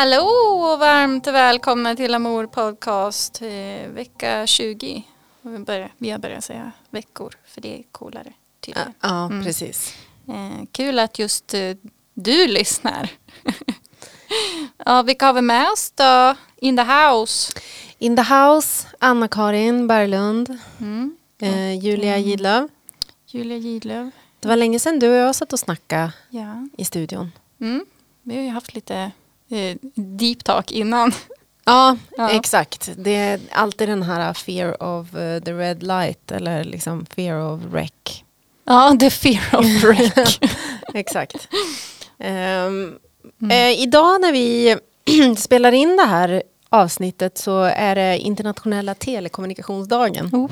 Hallå och varmt välkomna till Amor Podcast eh, vecka 20. Och Vi, börjar, vi har börjat säga veckor för det är coolare Ja, tydligen. ja Mm. precis. Eh, kul att just eh, du lyssnar. ja, vilka har vi med oss då? In the house. In the house, Anna-Karin Berglund, Mm. eh, Julia Gidlöv. Julia Gidlöv. Det var länge sedan du och jag satt och snackade Ja. i studion. Mm. Vi har ju haft lite eh, deep talk innan. Ja, Ja. exakt. Det är alltid den här fear of eh, the red light eller liksom fear of wreck. Ja, the fear of wreck. exakt. Ehm, eh, idag när vi spelar in det här avsnittet så är det internationella telekommunikationsdagen. Woo!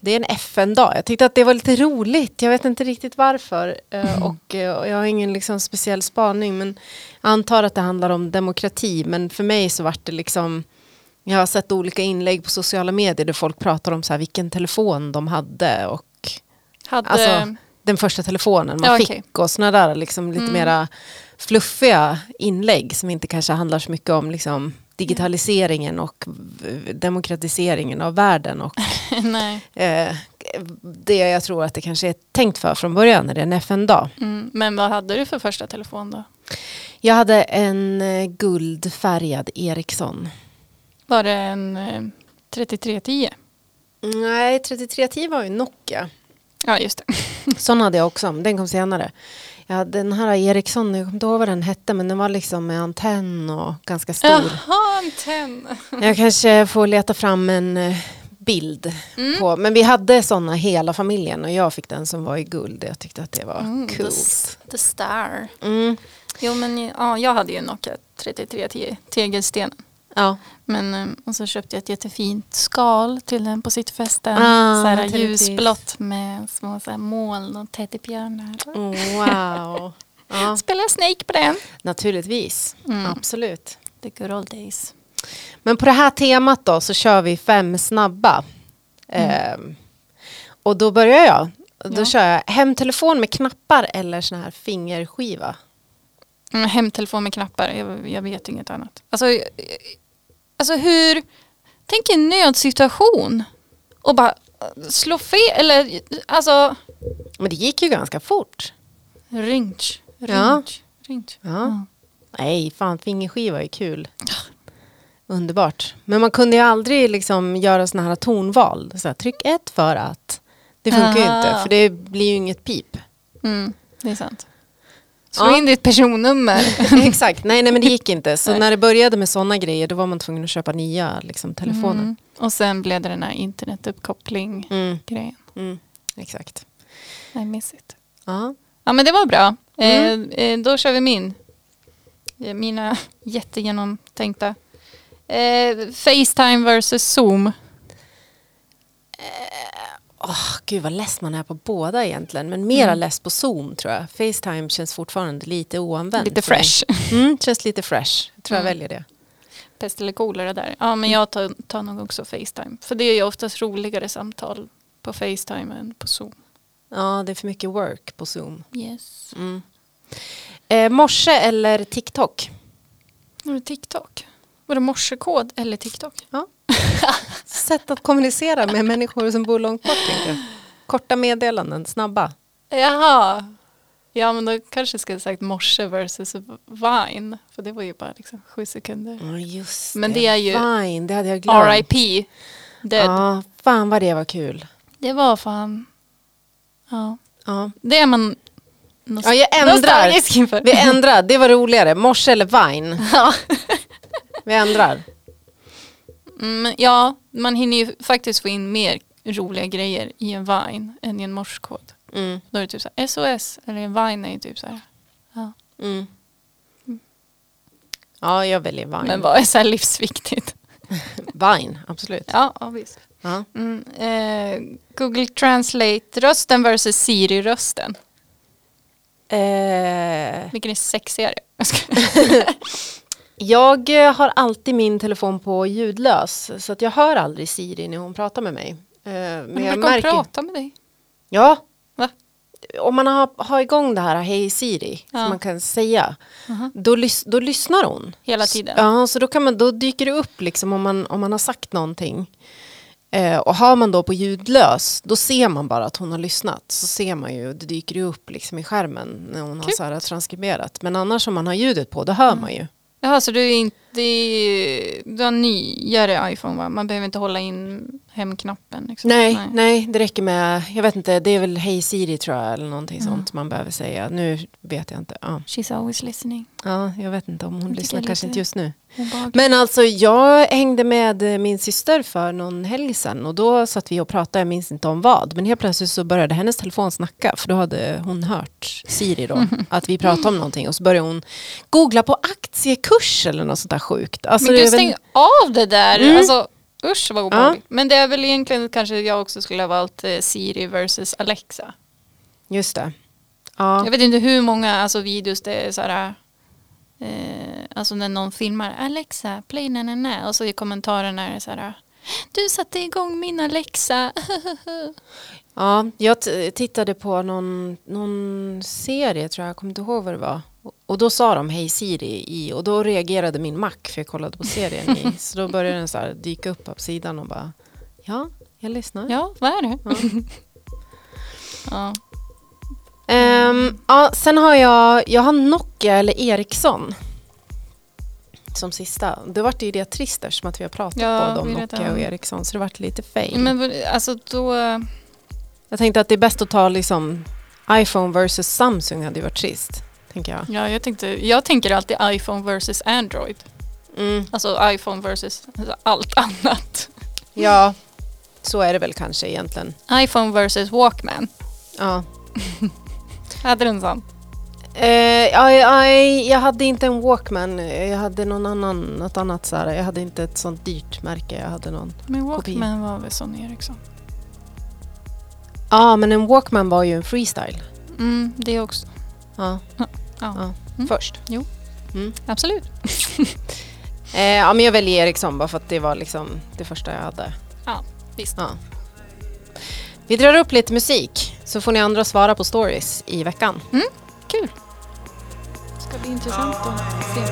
Det är en FN-dag. Jag tyckte att det var lite roligt. Jag vet inte riktigt varför. Eh, Och, eh, och jag har ingen liksom speciell spaning. Men jag antar att det handlar om demokrati. Men för mig så vart det liksom... Jag har sett olika inlägg på sociala medier där folk pratar om så här, vilken telefon de hade. Och Hade... Alltså, den första telefonen man Ja, fick. okej. Och sådana där liksom, lite Mm. mera fluffiga inlägg. Som inte kanske handlar så mycket om liksom, digitaliseringen och demokratiseringen av världen. Och eh, det jag tror att det kanske är tänkt för från början när det är en FN-dag. Mm. Men vad hade du för första telefon då? Jag hade en eh, guldfärgad Ericsson. Var det en eh, 3310? Nej, 3310 var ju Nokia. Ja, just det. Sån hade jag också, men den kom senare. Hade den här Ericsson, jag kommer inte ihåg vad den hette, men den var liksom med antenn och ganska stor. Jaha, antenn. Jag kanske får leta fram en eh, bild Mm. på, men vi hade såna hela familjen och jag fick den som var i guld. Jag tyckte att det var Mm, coolt. the, the Star. Mm. Jo, men ja, jag hade ju Nokia 3310, tegelstenen. Ja. Men, eh, och så köpte jag ett jättefint skal till den på. Ah, så här naturligtvis. ljusblått med små så här moln och teddybjörnar. Oh, wow. Ja, Spelade Snake på den. naturligtvis. Mm. Absolut. The good old days. Men på det här temat då så kör vi fem snabba. Ehm, och då börjar jag. Då Ja. kör jag hemtelefon med knappar eller sån här fingerskiva. Mm, hemtelefon med knappar, jag, jag vet inget annat. Alltså, eh, alltså hur, tänk en nödsituation och bara eh, slå fel, eller alltså Men det gick ju ganska fort. ringt, ringt, Ja. ringt. Ja. Nej, fan fingerskiva är kul. Underbart. Men man kunde ju aldrig liksom göra såna här tonval. Så här, tryck ett för att. Det funkar ju Aha. inte, för det blir ju inget pip. Mm, det är sant. Slå Ja. in ditt personnummer. Exakt, nej, nej men det gick inte. Så Nej. när det började med sådana grejer då var man tvungen att köpa nya liksom, telefoner. Mm. Och sen blev det den här internetuppkoppling-grejen. Mm. Mm. Exakt. I miss it. Ja. Ja men det var bra. Mm. Eh, eh, då kör vi min. Eh, Mina jättegenomtänkta. Eh, Facetime versus Zoom. Åh, gud vad less man är på båda egentligen. Men mera Mm. less på Zoom tror jag. Facetime känns fortfarande lite oanvänt. Lite fresh. Mm, känns lite fresh. Jag tror jag Mm. väljer det. Pest eller kolera där. Ja men jag tar, tar nog också Facetime. För det är ju oftast roligare samtal på Facetime än på Zoom. Ja, det är för mycket work på Zoom. Yes. Mm. Eh, morse eller TikTok? TikTok? Var det morsekod eller TikTok? Sätt att kommunicera med människor som bor långt bort. Korta meddelanden, snabba. Jaha. Ja men då kanske jag skulle sagt morse versus Vine. För det var ju bara liksom sju sekunder. Ja, just Men det är ju Fine, det hade jag glömt. RIP. Dead. Ja, fan vad det var kul. Det var fan... Ja. Ja, Det är man nost- ja jag ändrar. Vi ändrar, det var roligare. Morse eller Vine? ja. Vi ändrar. Mm, ja, man hinner ju faktiskt få in mer roliga grejer i en Vine än i en morskod. Mm. Då är det typ så här SOS eller en Vine är ju typ så här. Ja. Mm. Ja, jag väljer Vine. Men vad är så här livsviktigt? Vine, absolut. Ja, ja visst. Ja. Mm, eh, Google Translate-rösten versus Siri-rösten. Eh, Vilken är sexigare? Jag eh, har alltid min telefon på ljudlös. Så att jag hör aldrig Siri när hon pratar med mig. Eh, men Men jag brukar hon märker... prata med dig? Ja, Va? om man har, har igång det här Hej Siri, Ja. som man kan säga, Aha. då, lys, då lyssnar hon. Hela tiden. Ja, så då, kan man, då dyker det upp liksom om man, om man har sagt någonting. Eh, och har man då på ljudlös, då ser man bara att hon har lyssnat. Så ser man ju, det dyker ju upp liksom i skärmen när hon har Kul. så här transkriberat. Men annars om man har ljudet på, då hör man ju. Jaha, så du är inte, det är, du har nyare iPhone va? Man behöver inte hålla in hemknappen? Liksom. Nej, nej, det räcker med, jag vet inte, det är väl Hej Siri tror jag, eller någonting sånt man behöver säga. Nu vet jag inte. Ja, She's always listening. ja jag vet inte om hon tycker lyssnar, kanske inte just nu. Men alltså jag hängde med min syster för någon helg sedan och då satt vi och pratade, jag minns inte om vad, men helt plötsligt så började hennes telefon snacka för då hade hon hört Siri då, att vi pratade om någonting och så började hon googla på aktiekurs eller något sånt där sjukt. Alltså, Men gud, väl- stäng av det där. Mm. Alltså, usch vad obehagligt. Men det är väl egentligen kanske jag också skulle ha valt eh, Siri versus Alexa. Just det. Ja. Jag vet inte hur många alltså, videos det är så här. Eh, alltså när någon filmar Alexa, play na na na och så i kommentarerna är det så här. Du satte igång min Alexa. Ja, jag tittade på någon, någon serie tror jag, jag kommer inte ihåg vad det var. Och då sa de Hej Siri i, och då reagerade min Mac för jag kollade på serien i. Så då började den så här dyka upp på sidan och bara Ja, jag lyssnar. ja, vad är det? ja. Ehm, ja, sen har jag, jag har Nokia eller Ericsson. Som sista. Det vart ju det trist eftersom att vi har pratat Ja, både om Nokia och Ericsson. Så det vart lite fail. Men alltså då, Jag tänkte att det är bäst att ta liksom iPhone versus Samsung hade ju varit trist. Tänker jag. ja, jag, tänkte, jag tänker alltid iPhone versus Android. Mm. Alltså iPhone versus allt annat. Ja, så är det väl kanske egentligen. iPhone versus Walkman. Ja. Hade du en sån? Eh, ja, ja, jag hade inte en Walkman, jag hade någon annan, något annat så här. Jag hade inte ett sånt dyrt märke, jag hade någon. Men Kopia. Walkman var väl Sony Ericsson? Ja, men en Walkman var ju en freestyle. Mm, det också. Ja, Ja, ja. Mm. först. absolut. Eh, ja, men jag väljer Ericsson bara för att det var liksom det första jag hade. Ja, visst. Ja. Vi drar upp lite musik så får ni andra svara på stories i veckan. Kul. Ska bli intressant att se.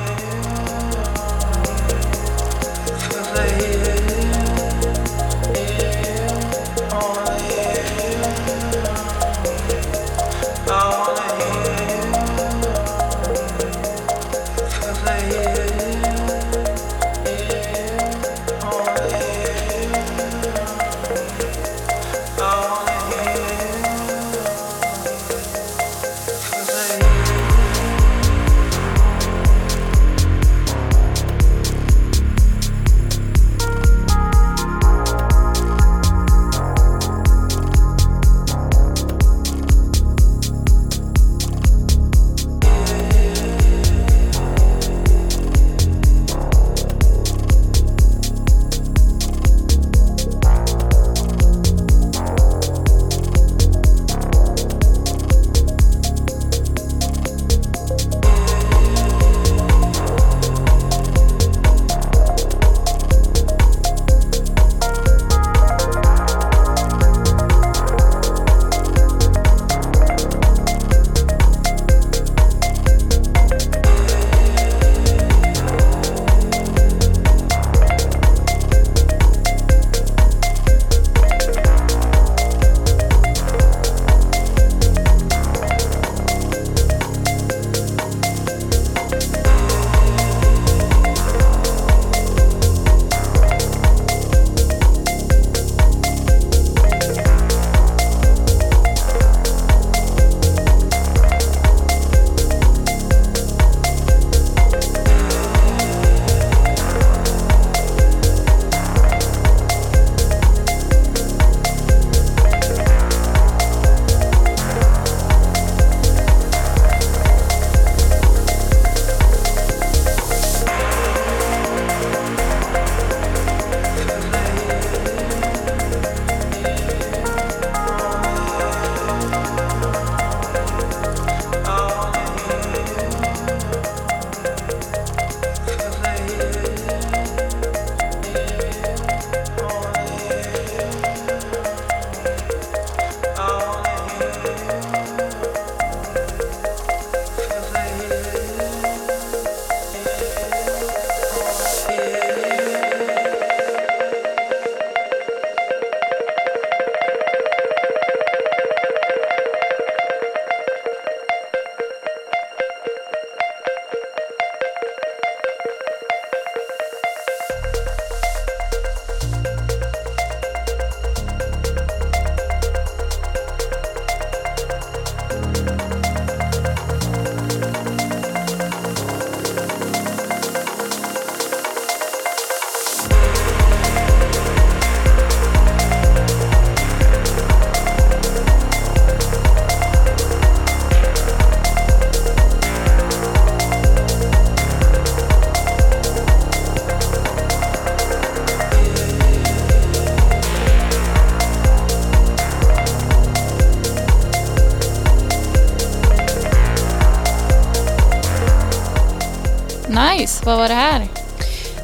Vad var det här?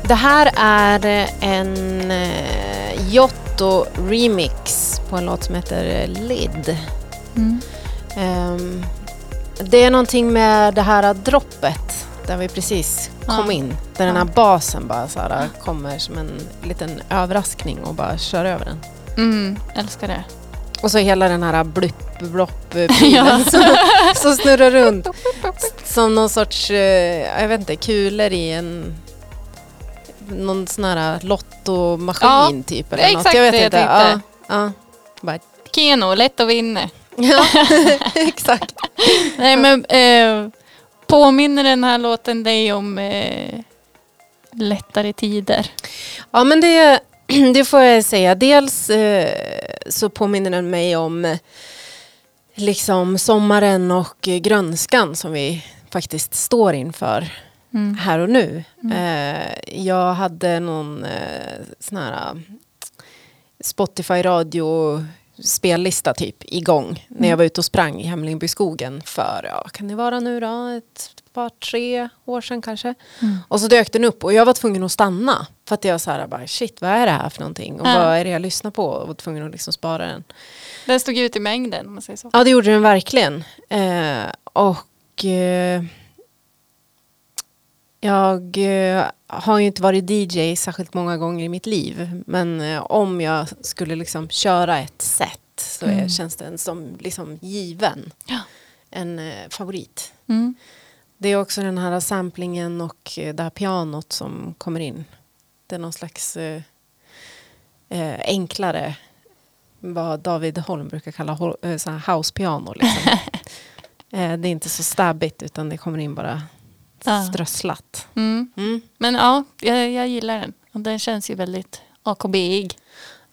Det här är en eh, Giotto remix på en låt som heter Lid. Mm. Ehm, det är någonting med det här droppet där vi precis kom Ja. in. Där den Ja. här basen bara så här, kommer som en liten överraskning och bara kör över den. Mm, älskar det. Och så hela den här blupp blopp Ja. pilen som, som snurrar runt. Som någon sorts, eh, jag vet inte, kulor i en någon sån här lottomaskin typ. Eller är något. exakt jag vet det jag inte. tänkte. Ja, ja. Keno, lätt att vinna. ja, exakt. Nej men eh, påminner den här låten dig om eh, lättare tider? Ja men det, det får jag säga. Dels eh, så påminner den mig om liksom sommaren och eh, grönskan som vi faktiskt står inför Mm. här och nu. Mm. Eh, jag hade någon eh, sån här eh, Spotify radio spellista typ igång när jag Mm. var ute och sprang i Hemlingbyskogen för, ja kan det vara nu då, ett par tre år sedan kanske. Mm. Och så dök den upp och jag var tvungen att stanna. För att jag så här bara shit vad är det här för någonting och Ja. vad är det jag lyssnar på och var tvungen att liksom spara den. Den stod ut i mängden om man säger så. Ja det gjorde den verkligen. Eh, och jag eh, har ju inte varit DJ särskilt många gånger i mitt liv. Men eh, om jag skulle liksom köra ett set så är, Mm. känns den som liksom given. Ja. En eh, favorit. Mm. Det är också den här samplingen och eh, det här pianot som kommer in. Det är någon slags eh, eh, enklare vad David Holm brukar kalla hol- eh, så här house-piano. Liksom. eh, det är inte så stabbigt utan det kommer in bara Ja. strösslat. Mm. Mm. Men ja, jag, jag gillar den. Och den känns ju väldigt AKB-ig.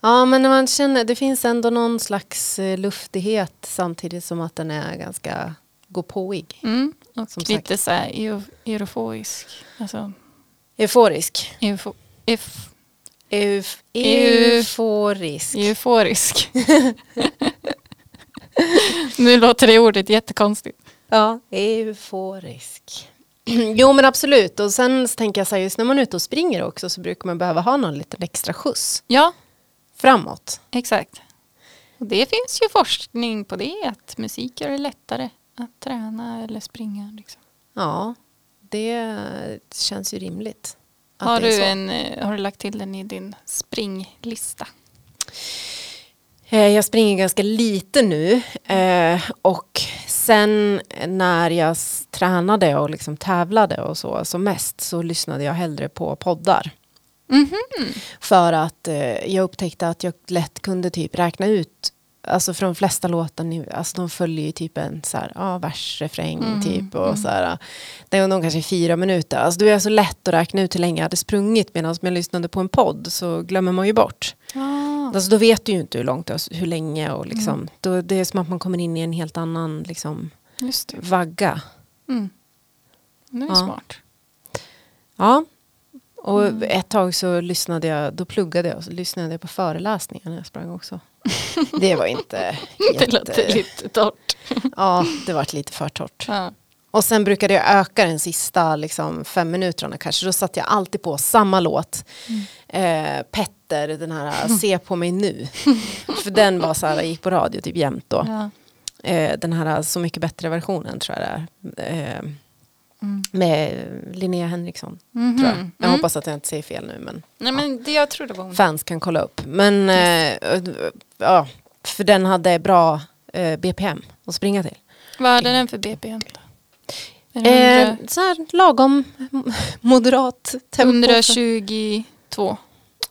Ja men man känner, det finns ändå någon slags eh, luftighet samtidigt som att den är ganska gåpåig. Mm. Och Som lite så här eu- euforisk. Alltså, Euforisk. eufo, euf, Euf, Eu- euforisk. euforisk. nu låter det ordet jättekonstigt. Ja, euforisk. Jo men absolut och sen så tänker jag så här just när man är ute och springer också så brukar man behöva ha någon liten extra skjuts Ja, framåt. exakt. Och det finns ju forskning på det, att musik gör det lättare att träna eller springa. Liksom. Ja, det känns ju rimligt. Har, du en, eh, har du lagt till den i din springlista? Eh, Jag springer ganska lite nu eh, och sen när jag tränade och liksom tävlade och så som mest så lyssnade jag hellre på poddar. Mhm. För att eh, jag upptäckte att jag lätt kunde typ räkna ut Alltså för de flesta låtar nu, alltså de följer ju typ en så här, ja, vers, refräng Mm, typ och mm. så här. Det är nog kanske fyra minuter. Alltså det är så lätt att räkna ut hur länge jag hade sprungit medan jag lyssnade på en podd så glömmer man ju bort. Ah. Alltså då vet du ju inte hur långt, det är, hur länge och liksom. Mm. Då, det är som att man kommer in i en helt annan liksom det. vagga. Mm. Det är Ja. smart. Ja. Och Mm. ett tag så lyssnade jag, då pluggade jag och så lyssnade jag på föreläsningar när jag sprang också. Det var inte Det jätte... låter lite torrt. Ja, det var lite för torrt. Ja. Och sen brukade jag öka den sista liksom, fem minuterna kanske. Då satte jag alltid på samma låt. Mm. Eh, Petter, den här Se på mig nu. För den var så här, gick på radio typ jämt då. Ja. Eh, den här Så mycket bättre versionen tror jag det är. Eh, Mm. med Linnea Henriksson. Mhm. Tror jag. jag Mm. hoppas att jag inte säger fel nu men Nej men det jag tror det var hon. fans kan kolla upp. Men eh, ja, för den hade bra eh, BPM att springa till. Vad hade den för BPM Eh, 100 så här lagom moderat tempo. 122.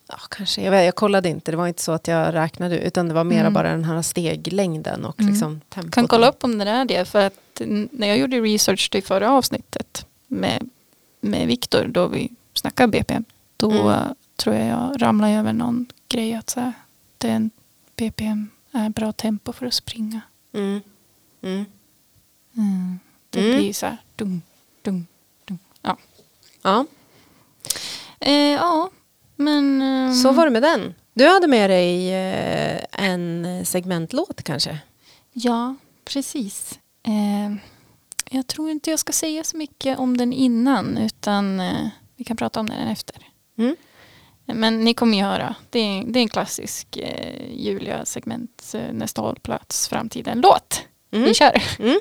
Ja, kanske, jag, vet, jag kollade inte, det var inte så att jag räknade utan det var mera Mm. bara den här steglängden och Mm. liksom tempot. Kan kolla upp om det är det. För att när jag gjorde research till förra avsnittet med, med Viktor då vi snackade BPM. Då Mm. tror jag jag ramlade över någon grej att så här, den BPM är bra tempo för att springa. Mm. Mm. Mm. Det Mm. blir så här dung, dung, dung. Ja. Ja, Eh, ja, men... ehm, så var det med den. Du hade med dig eh, en segmentlåt kanske? Ja, precis. Eh, jag tror inte jag ska säga så mycket om den innan utan eh, vi kan prata om den efter. Mm. Men ni kommer ju höra. Det är, det är en klassisk eh, Julia-segment, eh, nästa hållplats, framtiden-låt. Mm. Vi kör. Mm.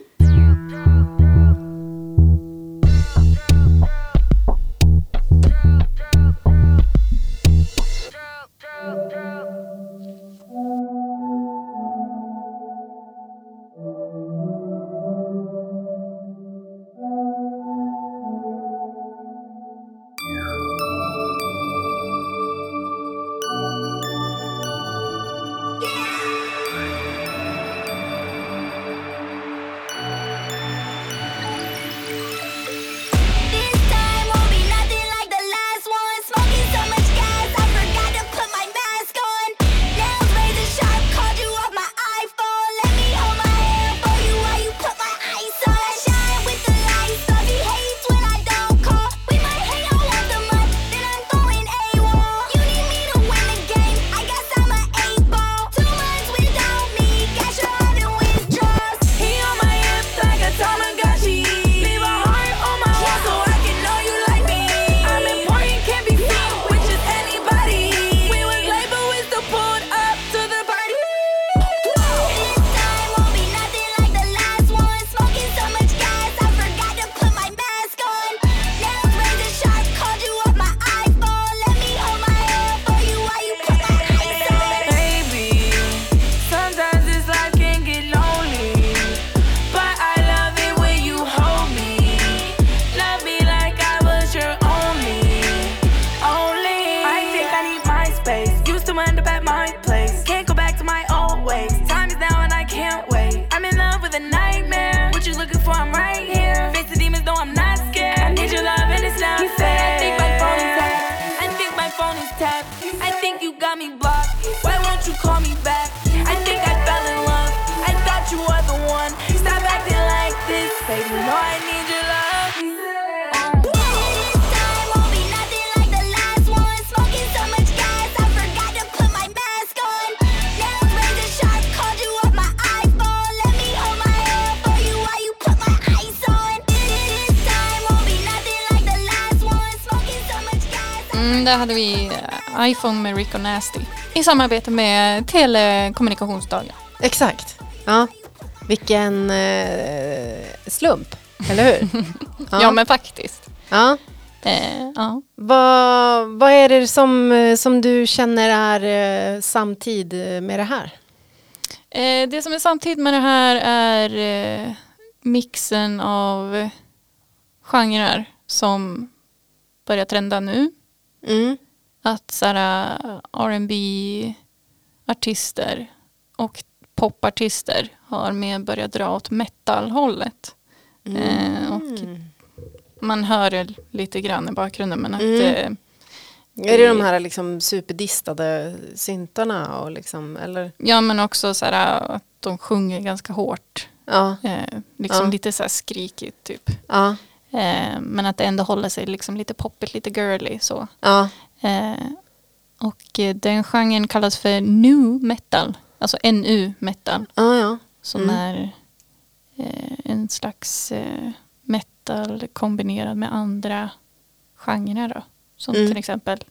Smoking so much gas. I Mm, där hade vi eh, iPhone med Rick och Nasty i samarbete med Telekommunikationsdagen. Exakt. Ja. Vilken eh, slump, eller hur? Ja, men faktiskt. Ja. Eh, ja. Vad, vad är det som, eh, som du känner är eh, samtid eh, med det här? Eh, det som är samtidigt med det här är eh, mixen av eh, genrer som börjar trenda nu. Mm. Att såhär R&B artister och popartister har mer börjat dra åt metal-hållet. Eh, och man hör det lite grann i bakgrunden men att Mm. eh, Är det de här liksom superdistade syntarna? Och liksom, eller? ja men också såhär att de sjunger ganska hårt. Ja, Eh, liksom Ja. lite såhär skrikigt typ. ja, Eh, men att det ändå håller sig liksom lite poppigt, lite girly så. ja. Eh, och eh, den genren kallas för nu metal. Alltså NU metal. ja, ja. Som Mm. är eh, en slags eh, metal kombinerad med andra genrer då. Som Mm. till exempel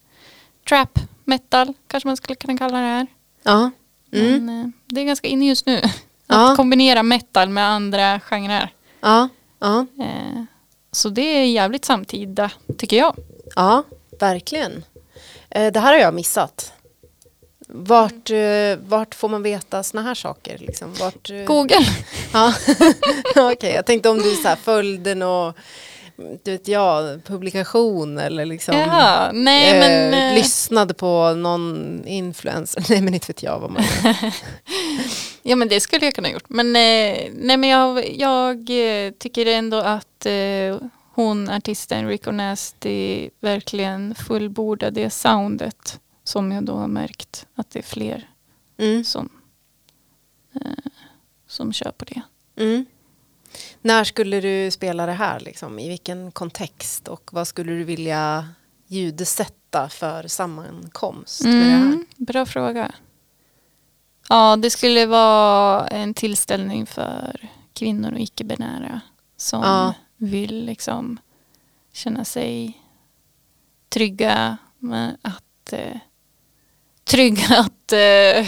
trap metal kanske man skulle kunna kalla det här. ja. Mm. Men eh, det är ganska inne just nu. Ja. Att kombinera metal med andra genrer. ja, ja. Eh, så det är jävligt samtida tycker jag. Ja, verkligen. Eh, det här har jag missat. Vart, eh, vart får man veta såna här saker? Liksom? Vart, eh, Google. Ja, okej. Jag tänkte om du så här följde någon, du vet jag, publikation eller liksom Jaha, nej men... eh, eh, lyssnade på någon influencer. Nej men inte vet jag vad man gör. Ja men det skulle jag kunna gjort. Men, eh, nej, men jag, jag eh, tycker ändå att eh, hon, artisten Rico Nasty, verkligen fullbordar det soundet som jag då har märkt att det är fler Mm, som, eh, som kör på det. mm. När skulle du spela det här? Liksom? I vilken kontext? Och vad skulle du vilja ljudsätta för sammankomst? Mm, bra fråga. Ja, det skulle vara en tillställning för kvinnor och icke-binära som Ja. vill liksom känna sig trygga med att eh, trygga att eh,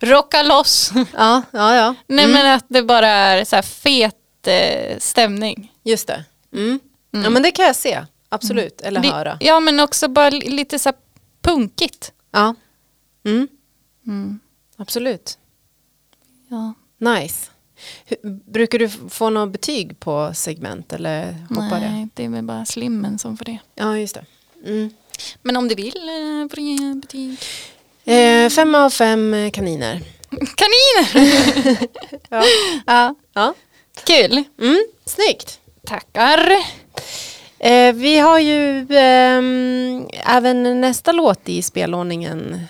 rocka loss. Ja, ja, ja. Nej Mm. men att det bara är så fet eh, stämning. Just det. Mm. Mm. Ja men det kan jag se, absolut. Eller Li- höra. Ja men också bara li- lite så här punkigt. Ja. Mm. Mm. Absolut. Ja. Nice. Hur, brukar du få något betyg på segment eller hoppar det? Nej, det är väl bara slimmen som får det. Ja, just det. Men om du vill eh, betyg. Eh, fem av fem eh, kaniner. Kaniner! Ja. ja. ja. Kul. Mm. Snyggt. Tackar. Eh, vi har ju ehm, även nästa låt i spelordningen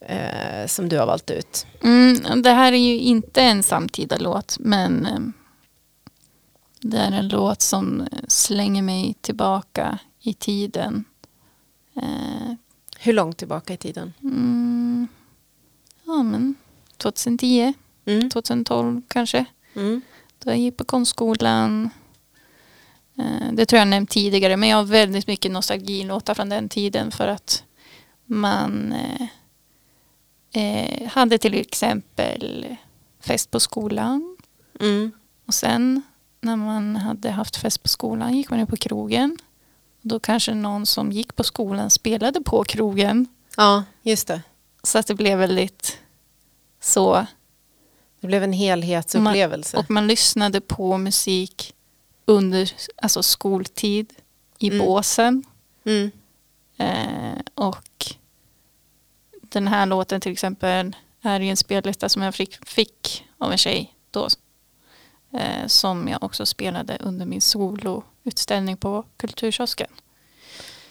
eh, som du har valt ut. Mm, det här är ju inte en samtida låt men eh, det är en låt som eh, slänger mig tillbaka i tiden. Eh, Hur långt tillbaka i tiden? mm, ja men 2010, Mm. 2012 kanske. Mm. Då jag gick på konstskolan. Eh, Det tror jag nämnt tidigare men jag har väldigt mycket nostalgilåtar från den tiden för att man eh, eh, hade till exempel fest på skolan Mm. och sen när man hade haft fest på skolan gick man ner på krogen. Då kanske någon som gick på skolan spelade på krogen Ja, just det. så att det blev väldigt så Det blev en helhetsupplevelse. Och man lyssnade på musik under alltså skoltid i Mm. båsen. Mm. Eh, och den här låten till exempel är i en spellista som jag fick, fick av en tjej då. Eh, som jag också spelade under min soloutställning på Kulturkiosken.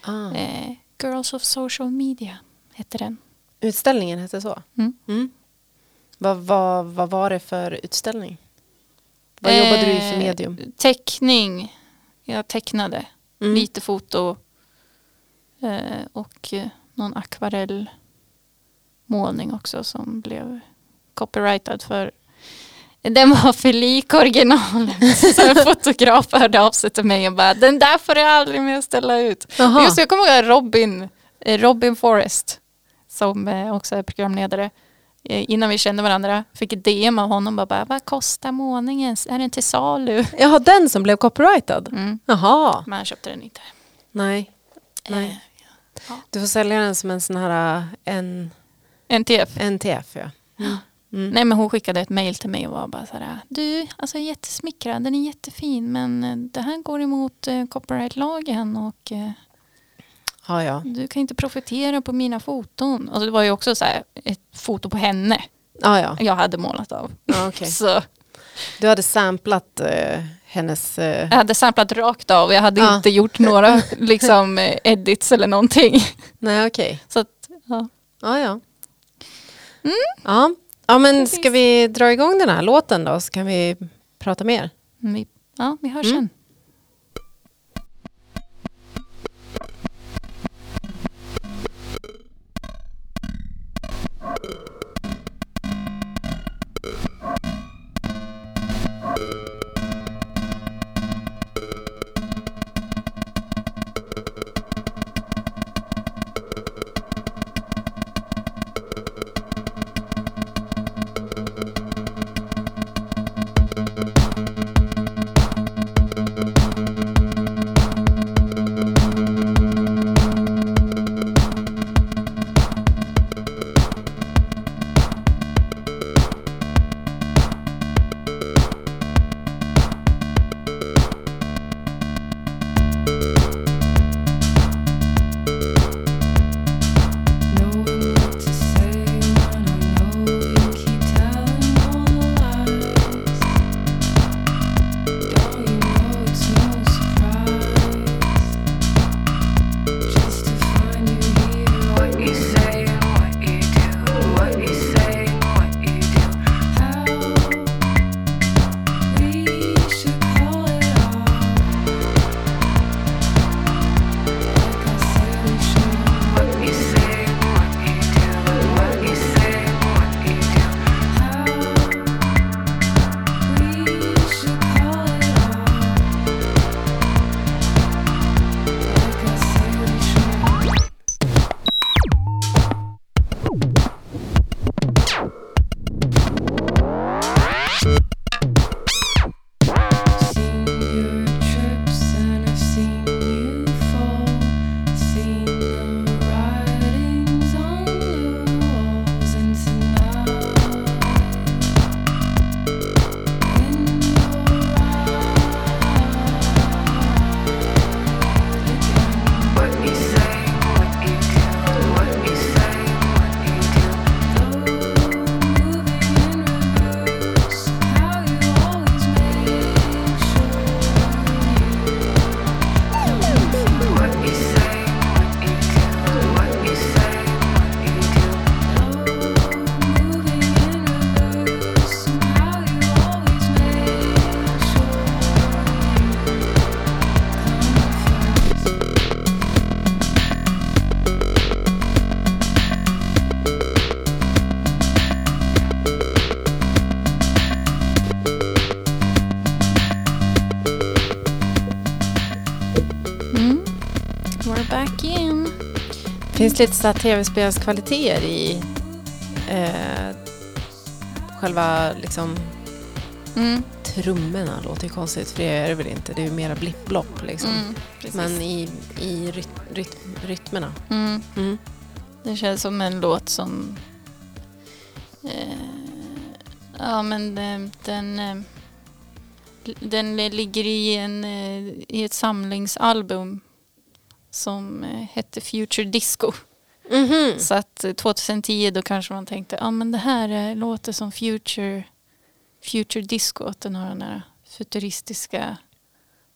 Ah. Eh, Girls of Social Media hette den. Utställningen hette så? Mm. Mm. Vad, vad, vad var det för utställning? Vad jobbade du i för Eh, medium? Teckning. Jag tecknade. Mm. Lite foto eh, och eh, någon akvarellmålning också som blev copyrightad för den var för lik originalet. Så en fotograf hörde av sig till mig och bara den där får du aldrig mer ställa ut. Just jag kommer ihåg Robin, eh, Robin Forrest som eh, också är programledare. Eh, Innan vi kände varandra fick ett DM av honom bara vad kostar målningen? Är den till salu? Jaha, den som blev copyrightad? Mm. Jaha, Men han köpte den inte. nej. Nej. Eh, Du får sälja den som en sån här en, NTF. NTF. Ja. Mm. Nej men hon skickade ett mail till mig och var bara så här. Du, alltså jag är jättesmickrad, den är jättefin men eh, det här går emot eh, copyrightlagen och eh, Ja, ja. du kan inte profitera på mina foton. Och det var ju också så här ett foto på henne ja, ja. jag hade målat av. ja okej. Så Du hade samplat eh, hennes... eh, jag hade samplat rakt av, jag hade Ja. inte gjort några liksom eh, edits eller någonting. nej, okej. Så att, ja. Ja, ja. Ja. Ja, men ska vi dra igång den här låten då så kan vi prata mer? Vi, ja, vi hörs Mm. sen. Finns lite så tv-spelskvaliteter i eh, själva liksom Mm. trummorna. Låter ju konstigt för det är det väl inte. Det är ju mera blipp-blopp liksom. Mm. Men i, i ryt, ryt, rytmerna. mm. Mm. Det känns som en låt som... Eh, ja, men eh, den... Eh, den ligger i, en, eh, i ett samlingsalbum som eh, hette Future Disco. Mhm. Så att eh, 2010 då kanske man tänkte, ja men det här eh, låter som Future, Future Disco. Att den har den där futuristiska,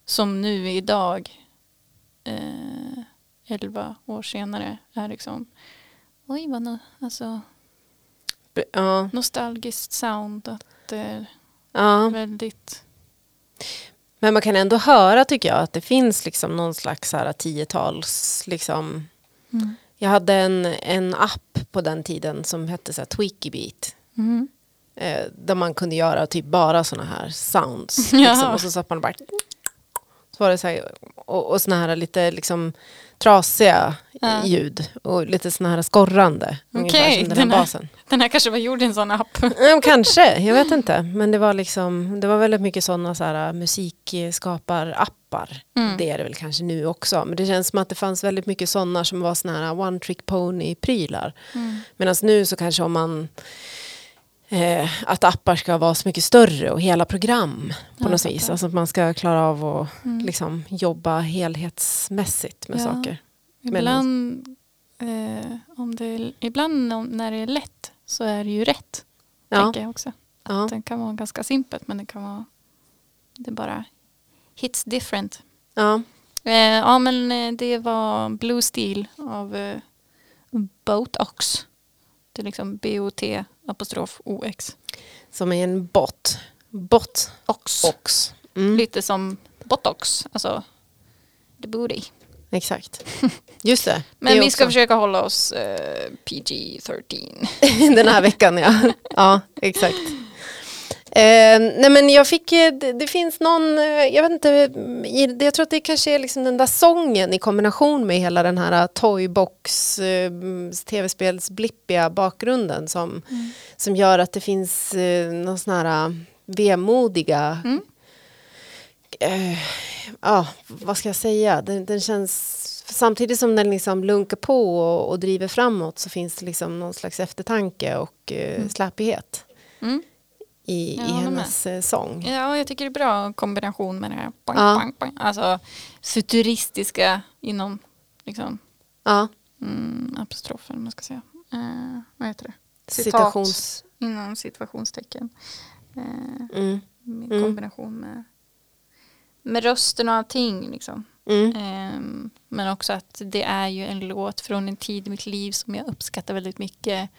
som nu idag, eh, 11 år senare, är liksom, oj vad no, alltså, Ja, nostalgiskt sound. Att det är ja. väldigt, Men man kan ändå höra tycker jag att det finns liksom någon slags här tiotals liksom. mm. Jag hade en, en app på den tiden som hette så här Tweaky Beat. Mm. Eh, där man kunde göra typ bara såna här sounds. Liksom, och så satt man bara... Så var det så här, och, och såna här lite liksom trasiga Ja. ljud. Och lite såna här skorrande. Okej, som den den här basen. Den här kanske var gjord i en sån app. Ja, kanske, jag vet inte. Men det var liksom, det var väldigt mycket sådana så här musikskaparappar. Mm. Det är det väl kanske nu också. Men det känns som att det fanns väldigt mycket sådana som var såna här one trick pony prylar. Mm. Medan nu så kanske om man eh, att appar ska vara så mycket större och hela program på Ja, något vis. Alltså att man ska klara av att Mm. liksom, jobba helhetsmässigt med Ja. saker. Ibland, eh, om det, ibland om, när det är lätt så är det ju rätt. Ja, Tänker jag också. ja. Den kan vara ganska simpelt men det kan vara det bara hits different. ja. Eh, ja men eh, det var Blue Steel av eh, Boat Ox. Det är liksom B-O-T apostrof O-X. Som är en bot. Bot Ox. ox. Mm. Lite som botox, alltså the booty. Exakt. Just det. Men det vi ska också. försöka hålla oss eh, PG-13. Den här veckan ja. Ja, exakt. Eh, nej men jag fick, eh, det, det finns någon, eh, jag vet inte, jag tror att det kanske är liksom den där sången i kombination med hela den här Toybox eh, tv-spels blippiga bakgrunden som, som gör att det finns eh, någon sån här eh, vemodiga, Mm. eh, ja vad ska jag säga, den, den känns Samtidigt som den liksom lunkar på och, och driver framåt så finns det liksom någon slags eftertanke och eh, släpighet Mm. I, Jag i hennes eh, sång. Ja, jag tycker det är bra kombination med det här. Boing, Ja. boing, boing. Alltså futuristiska inom liksom, Ja, mm, apostrofen, man ska säga. Eh, vad heter det? Citat. citations... Inom situationstecken. Eh, Mm, med Mm. kombination med, med rösten och allting. Liksom. mm, Ehm, men också att det är ju en låt från en tid i mitt liv som jag uppskattar väldigt mycket.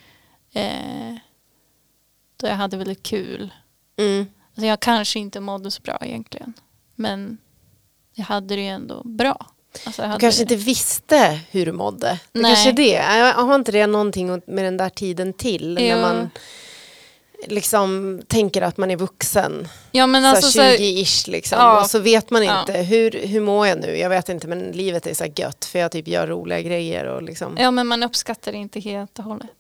Eh, då jag hade väldigt kul. mm. Alltså jag kanske inte mådde så bra egentligen. Men jag hade det ju ändå bra. Alltså Du kanske det. inte visste hur du mådde. Det Nej. kanske det. Jag har inte det någonting med den där tiden till? Jo. När man liksom tänker att man är vuxen. Ja men alltså så här, 20-ish liksom. Ja. Och så vet man Ja. inte, hur, hur mår jag nu? Jag vet inte men livet är så gött för jag typ gör roliga grejer och liksom. ja men man uppskattar det inte helt och hållet.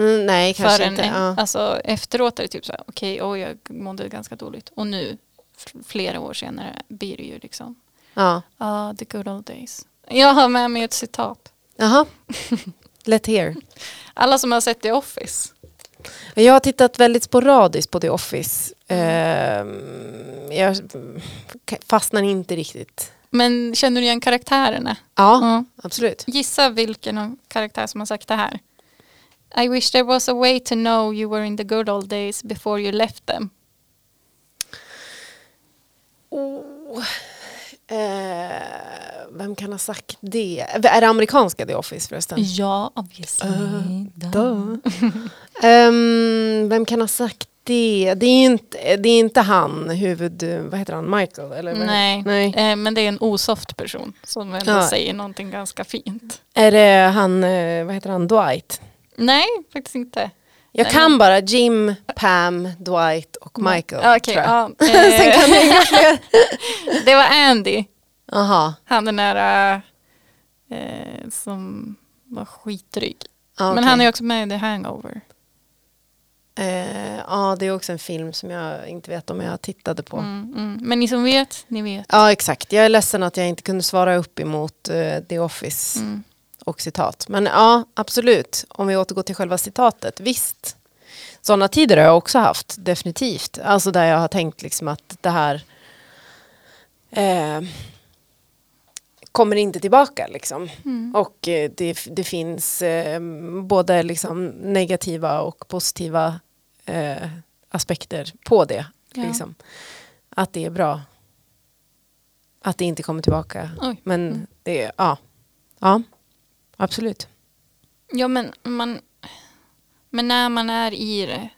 Mm, nej kanske Förrän, inte. Ja. alltså efteråt är det typ så här, okej, oj jag mådde ganska dåligt. Och nu, flera år senare, blir det ju liksom, Ja. ah the good old days. Jag har med mig ett citat. Jaha. Let hear. Alla som har sett The Office. Jag har tittat väldigt sporadiskt på The Office. Ehm, jag fastnar inte riktigt. Men känner du igen karaktärerna? Ja, Ja. absolut. Gissa vilken karaktär som har sagt det här. I wish there was a way to know you were in the good old days before you left them. Oh. Eh, vem kan ha sagt det? Är det amerikanska The Office förresten? Ja, obviously. Duh. Ehm, vem kan ha sagt det? Det är inte, det är inte han, huvud... Vad heter han? Michael? Eller Nej, Nej. Eh, men det är en osoft person som ändå Ja. säger någonting ganska fint. Är det han, eh, vad heter han, Dwight? Nej, faktiskt inte. Jag Nej, kan bara Jim, Pam, Dwight och Michael. Ja, jag. ja, Sen eh, kan jag inga fler. det var Andy. Aha. Han den där eh, som var skitdryg. Ja, Men okej. han är också med i The Hangover. Eh, ja, det är också en film som jag inte vet om jag tittade på. Mm, mm. Men ni som vet, ni vet. Ja, exakt. Jag är ledsen att jag inte kunde svara upp emot eh, The Office Mm. Och citat. Men ja, absolut. Om vi återgår till själva citatet. Visst. Sådana tider har jag också haft, definitivt. Alltså där jag har tänkt liksom att det här eh, kommer inte tillbaka. Liksom. Mm. Och eh, det, det finns eh, både liksom negativa och positiva eh, aspekter på det. Ja. Liksom. Att det är bra. Att det inte kommer tillbaka. Oj. Men Mm. det är, ja. Ja, absolut. Ja men man, men när man är i det.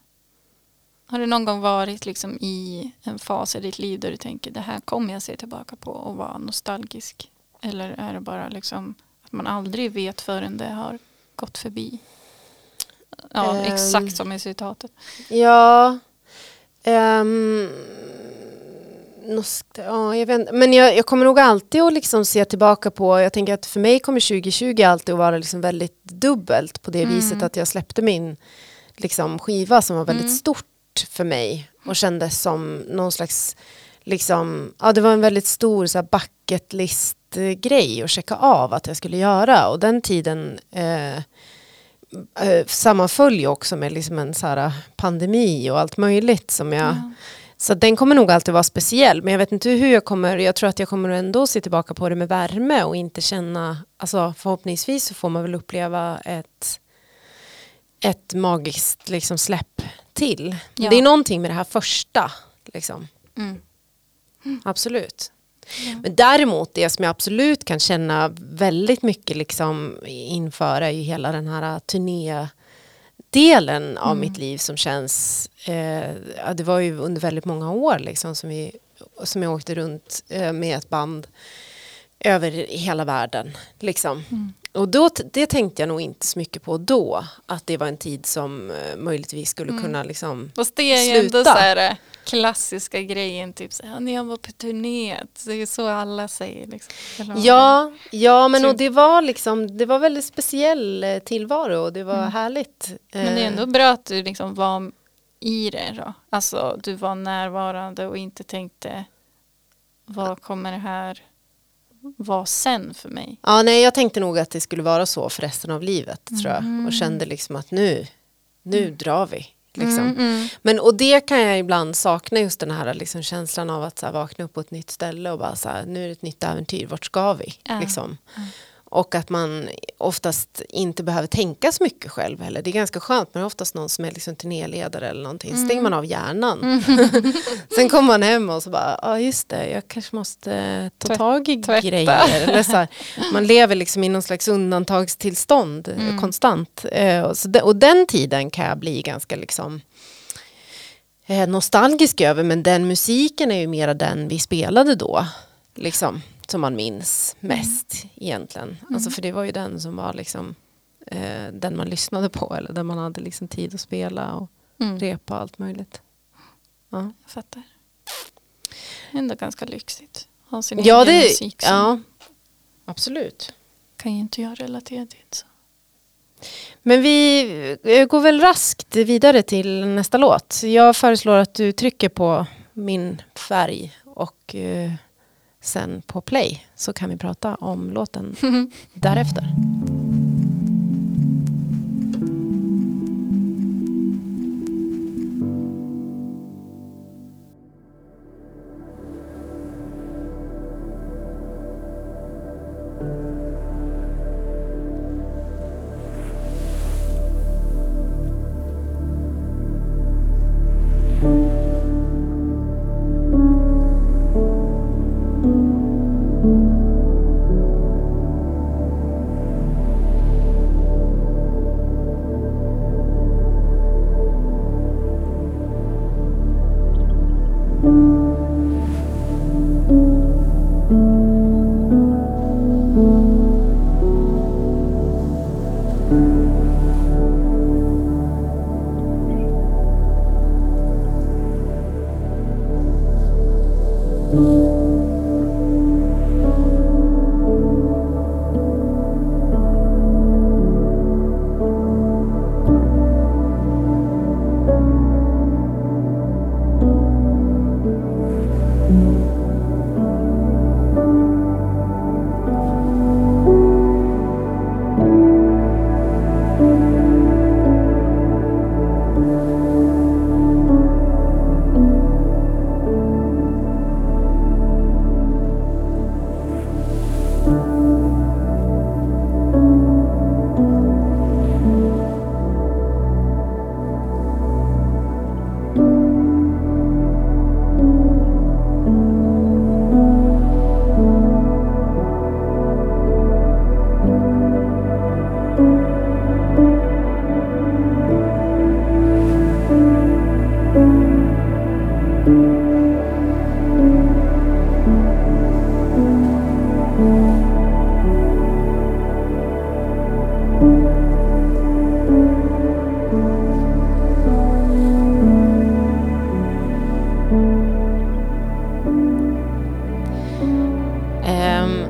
Har du någon gång varit liksom i en fas i ditt liv där du tänker det här kommer jag se tillbaka på och vara nostalgisk? Eller är det bara liksom att man aldrig vet förrän det har gått förbi? Ja, Ehm. exakt som i citatet. Ja. nost- ja, jag vet, men jag, jag kommer nog alltid att liksom se tillbaka på, jag tänker att för mig kommer 2020 alltid att vara liksom väldigt dubbelt på det Mm. viset att jag släppte min liksom, skiva som var väldigt Mm. stort för mig och kändes som någon slags, liksom, ja det var en väldigt stor så här, bucket list grej att checka av att jag skulle göra och den tiden eh, eh, sammanföll ju också med liksom en så här pandemi och allt möjligt som jag Ja. Så den kommer nog alltid vara speciell men jag vet inte hur jag kommer, jag tror att jag kommer ändå se tillbaka på det med värme och inte känna, alltså förhoppningsvis så får man väl uppleva ett ett magiskt liksom släpp till. Ja. Det är någonting med det här första liksom. Mm. Absolut. Men däremot det som jag absolut kan känna väldigt mycket liksom inför är ju hela den här turnédelen av mitt liv som känns, eh, ja, det var ju under väldigt många år liksom som, vi, som jag åkte runt eh, med ett band över hela världen. Liksom. Och då, det tänkte jag nog inte så mycket på då, att det var en tid som eh, möjligtvis skulle kunna liksom Fast det är ju ändå så här eh, klassiska grejen, typ så här, när jag var på turné. Det är så alla säger. Liksom. Ja, ja men Så- och det var liksom, det var väldigt speciell eh, tillvaro och det var härligt. Mm. Men det är ändå bra att du liksom var i det då. Alltså du var närvarande och inte tänkte vad kommer det här vara sen för mig? Ja, nej, jag tänkte nog att det skulle vara så för resten av livet tror jag. Mm. Och kände liksom att nu, nu drar vi. Liksom. Mm, mm. Men och det kan jag ibland sakna just den här liksom, känslan av att så här, vakna upp på ett nytt ställe och bara så här, nu är det ett nytt äventyr, vart ska vi? Liksom. Och att man oftast inte behöver tänka så mycket själv heller. Det är ganska skönt, men det är oftast någon som är liksom turnéledare eller någonting. Så stänger man av hjärnan. Sen kommer man hem och så bara, ja just det, jag kanske måste eh, ta Tvätt- tag i tvätta. grejer. Eller så här, man lever liksom i någon slags undantagstillstånd eh, Mm. konstant. Eh, och, de, och den tiden kan jag bli ganska liksom eh, nostalgisk över men den musiken är ju mera den vi spelade då. Liksom, som man minns mest egentligen. Alltså för det var ju den som var liksom eh, den man lyssnade på eller där man hade liksom tid att spela och Mm. repa och allt möjligt. Ja, Jag fattar. Ändå ganska lyxigt. Ha sin ja, egen det, musik som ja absolut. kan ju inte jag relatera till. Så. Men vi eh, går väl raskt vidare till nästa låt. Jag föreslår att du trycker på min färg och eh, sen på play så kan vi prata om låten därefter. Ehm,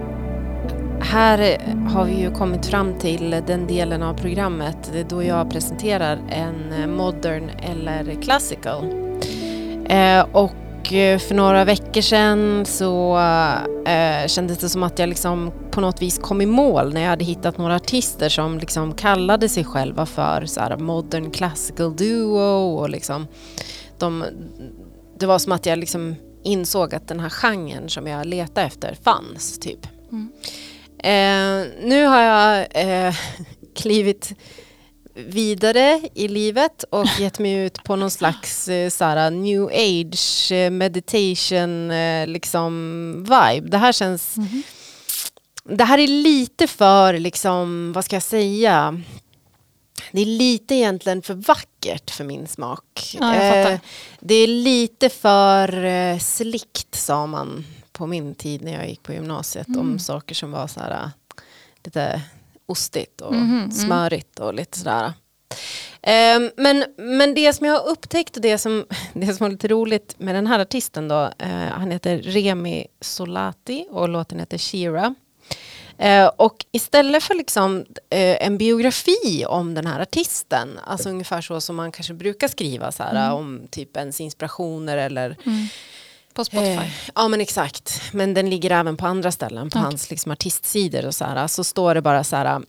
här har vi ju kommit fram till den delen av programmet då jag presenterar en modern eller classical. Uh, och för några veckor sedan så eh, kändes det som att jag liksom på något vis kom i mål när jag hade hittat några artister som liksom kallade sig själva för så här modern classical duo och liksom de, det var som att jag liksom insåg att den här genren som jag letade efter fanns typ. Mm. Eh, nu har jag eh, klivit vidare i livet och gett mig ut på någon slags eh, såhär, new age eh, meditation eh, liksom vibe. Det här känns... Det här är lite för, liksom, vad ska jag säga? Det är lite egentligen för vackert för min smak. Ja. Eh, det är lite för eh, slickt sa man på min tid när jag gick på gymnasiet Mm. om saker som var så här, eh, lite ostigt och Mhm, mm. smörigt och lite sådär. Ehm, men, men det som jag har upptäckt och det som, det som var lite roligt med den här artisten då, eh, han heter Remi Solati och låten heter Shira. Eh, och istället för liksom, eh, en biografi om den här artisten, alltså ungefär så som man kanske brukar skriva så här, om typ ens inspirationer eller På Spotify. Eh, ja men exakt, men den ligger även på andra ställen på Okej. hans liksom, artistsidor och så här. Så står det bara så här.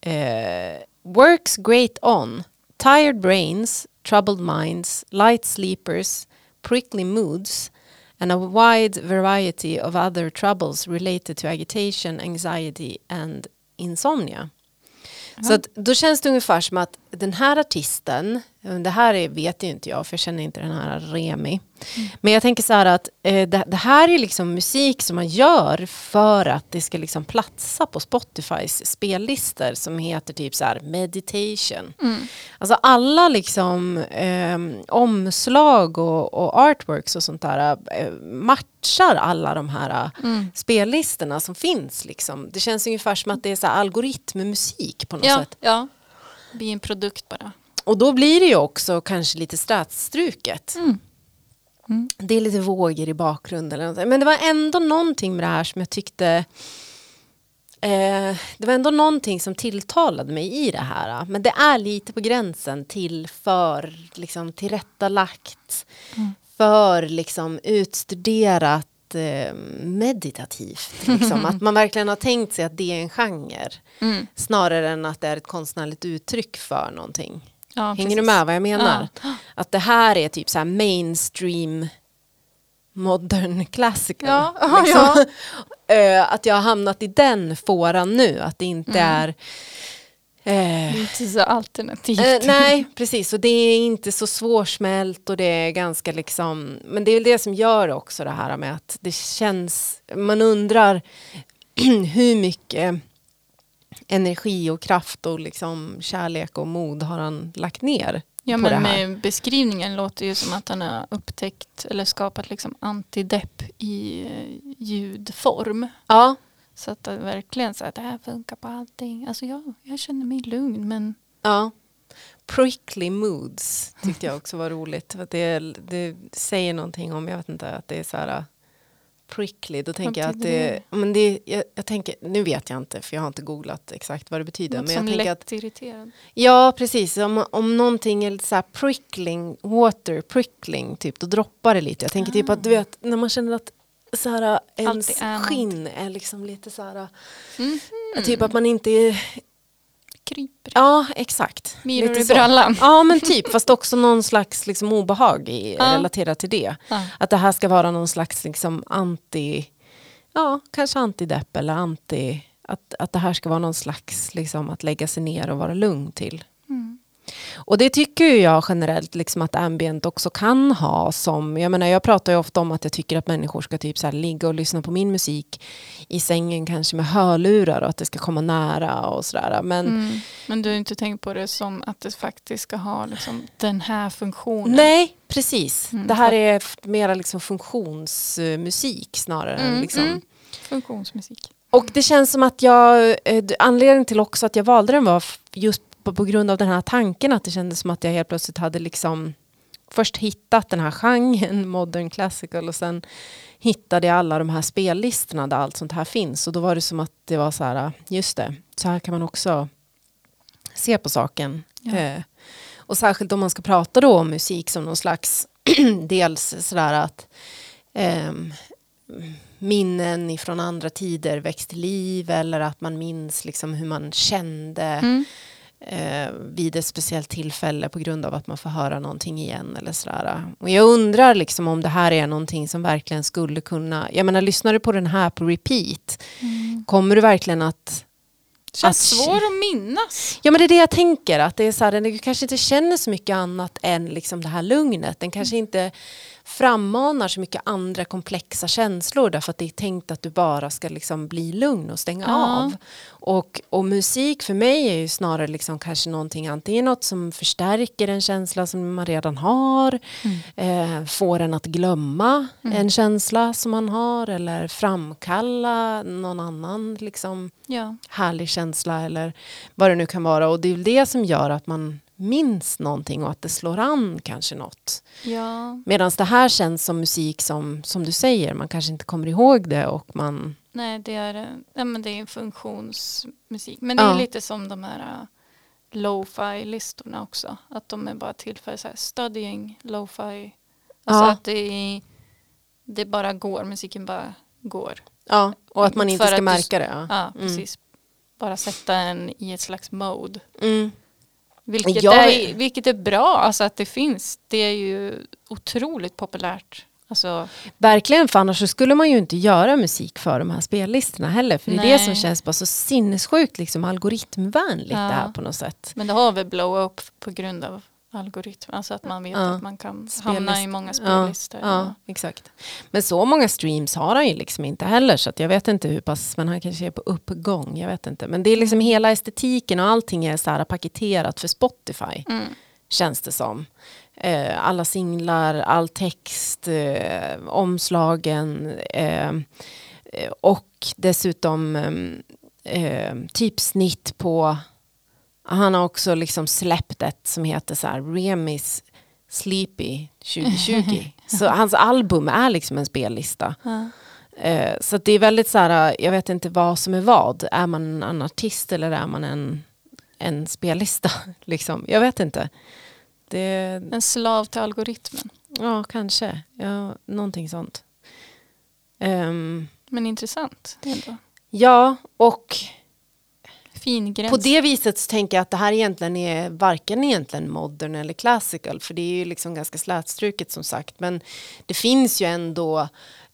Eh, works great on tired brains, troubled minds, light sleepers, prickly moods and a wide variety of other troubles related to agitation, anxiety and insomnia. Så att, då känns det ungefär som att den här artisten, det här är, vet ju inte jag för jag känner inte den här Remi. Men jag tänker så här att eh, det, det här är liksom musik som man gör för att det ska liksom platsa på Spotifys spellistor som heter typ så här meditation. Alltså alla liksom eh, omslag och, och artworks och sånt där eh, matchar alla de här eh, spellistorna som finns. Liksom. Det känns ungefär som att det är så här algoritmmusik på något Ja, sätt. ja. Bli en produkt bara. Och då blir det ju också kanske lite stötstruket. Mm. Det är lite vågor i bakgrunden. Eller något. Men det var ändå någonting med det här som jag tyckte Eh, det var ändå någonting som tilltalade mig i det här. Men det är lite på gränsen till för liksom, tillrättalagt, för liksom, utstuderat eh, meditativt. Liksom. Att man verkligen har tänkt sig att det är en genre. Mm. Snarare än att det är ett konstnärligt uttryck för någonting. Ja, Hänger precis. du med vad jag menar? Att det här är typ så här mainstream modern classical. Ja, ja, liksom. Eh, att jag har hamnat i den fåran nu, att det inte är eh, Lite så alternativt. Eh, nej, precis. Och det är inte så svårsmält och det är ganska liksom... Men det är väl det som gör också det här med att det känns... Man undrar hur mycket energi och kraft och liksom kärlek och mod har han lagt ner Ja men beskrivningen låter ju som att han har upptäckt eller skapat liksom antidepp i eh, ljudform. Ja, Så att det verkligen så att det här funkar på allting. Alltså jag, jag känner mig lugn men ja. Prickly moods tyckte jag också var roligt. För det, det säger någonting om, jag vet inte, att det är så här prickly. Då tänker jag att det, men det jag, jag tänker, nu vet jag inte för jag har inte googlat exakt vad det betyder. något Men jag som tänker att irriterad. Ja, precis. Om, om någonting är lite så här prickling, water prickling, typ, då droppar det lite. Jag tänker typ att du vet, när man känner att så här, ens skinn är liksom lite så här, Mhm. typ att man inte är, Kryper. ja exakt. Myror i brallan. Ja men typ, fast också någon slags liksom, obehag i, Ja. relaterat till det. Ja. Att det här ska vara någon slags liksom, anti, ja kanske antidepp eller anti, att, att det här ska vara någon slags liksom, att lägga sig ner och vara lugn till. Och det tycker jag generellt liksom att ambient också kan ha som, jag menar jag pratar ju ofta om att jag tycker att människor ska typ så ligga och lyssna på min musik i sängen kanske med hörlurar och att det ska komma nära och sådär. Men Mm. Men du har inte tänkt på det som att det faktiskt ska ha liksom den här funktionen. nej, precis. Mm, Det här är mera liksom funktionsmusik snarare än Mm, liksom mm. Funktionsmusik. Och det känns som att jag, eh, anledningen till också att jag valde den var just på, på grund av den här tanken att det kändes som att jag helt plötsligt hade liksom först hittat den här genren, modern classical, och sen hittade jag alla de här spellistorna där allt sånt här finns. Och då var det som att det var så här, just det, så här kan man också se på saken. Ja. Eh, och särskilt om man ska prata då om musik som någon slags, dels sådär att ehm, minnen ifrån andra tider väcks till liv eller att man minns liksom hur man kände Mm. Eh, vid ett speciellt tillfälle på grund av att man får höra någonting igen eller sådär. Och jag undrar liksom om det här är någonting som verkligen skulle kunna, jag menar lyssnar du på den här på repeat, kommer du verkligen att Känns Att- svår att minnas. Ja men det är det jag tänker, att det är så här, den kanske inte känner så mycket annat än liksom det här lugnet. Den kanske inte frammanar så mycket andra komplexa känslor därför att det är tänkt att du bara ska liksom bli lugn och stänga Ja. av. Och, och musik för mig är ju snarare liksom kanske någonting, antingen något som förstärker en känsla som man redan har, eh, får en att glömma en känsla som man har eller framkalla någon annan liksom Ja. härlig känsla eller vad det nu kan vara. Och det är väl det som gör att man minns någonting och att det slår an kanske något. ja. Medan det här känns som musik som, som du säger, man kanske inte kommer ihåg det och man... Nej, det är, ja, men det är en funktionsmusik. Men det är Ja. lite som de här uh, lo-fi-listorna också. Att de är bara till för så här studying lo-fi. Alltså Ja. att det, är, det bara går, musiken bara går. Ja, och att man inte För ska att du- märka det. Ja. Ja, Mm. precis. Bara sätta en i ett slags mode. Mm. Vilket, Jag- är, vilket är bra, alltså att det finns. Det är ju otroligt populärt. Alltså, Verkligen, för annars så skulle man ju inte göra musik för de här spellistorna heller. För det är det Nej. som känns bara så sinnessjukt liksom algoritmvänligt Ja. det här på något sätt. men det har väl blow up på grund av algoritmen. Alltså att man vet Ja. att man kan Spellist- hamna i många spellistor. Ja, ja, exakt. Men så många streams har han ju liksom inte heller så jag vet inte hur pass, men han kanske är på uppgång, jag vet inte. Men det är liksom hela estetiken och allting är så här paketerat för Spotify, Mm. känns det som. Eh, alla singlar, all text, eh, omslagen eh, och dessutom eh, eh, typsnitt på han har också liksom släppt ett som heter så här Remis Sleepy 2020. så hans album är liksom en spellista. Ja. Eh, så det är väldigt så här, jag vet inte vad som är vad. Är man en artist eller är man en, en spellista? liksom. Jag vet inte. Det, En slav till algoritmen. ja, kanske. Ja, någonting sånt. Ehm, Men intressant. Ändå. ja, och Fin gräns. På det viset så tänker jag att det här egentligen är varken egentligen modern eller classical för det är ju liksom ganska slätstruket som sagt men det finns ju ändå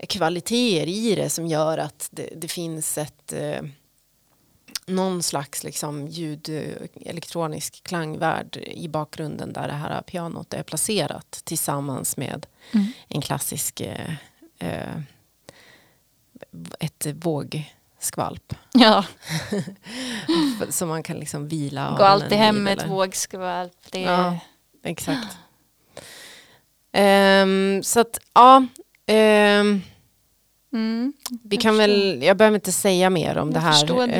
kvaliteter i det som gör att det, det finns ett eh, någon slags liksom ljud eh, elektronisk klangvärld i bakgrunden där det här pianot är placerat tillsammans med Mm. en klassisk eh, eh, ett vågskvalp Ja, som man kan liksom vila gå alltid hem med ett vågskvalp. Det. Ja, exakt. Ehm, så att, ja. ehm, Mm. vi Jag kan väl, jag behöver inte säga mer om det Jag här. förstår ditt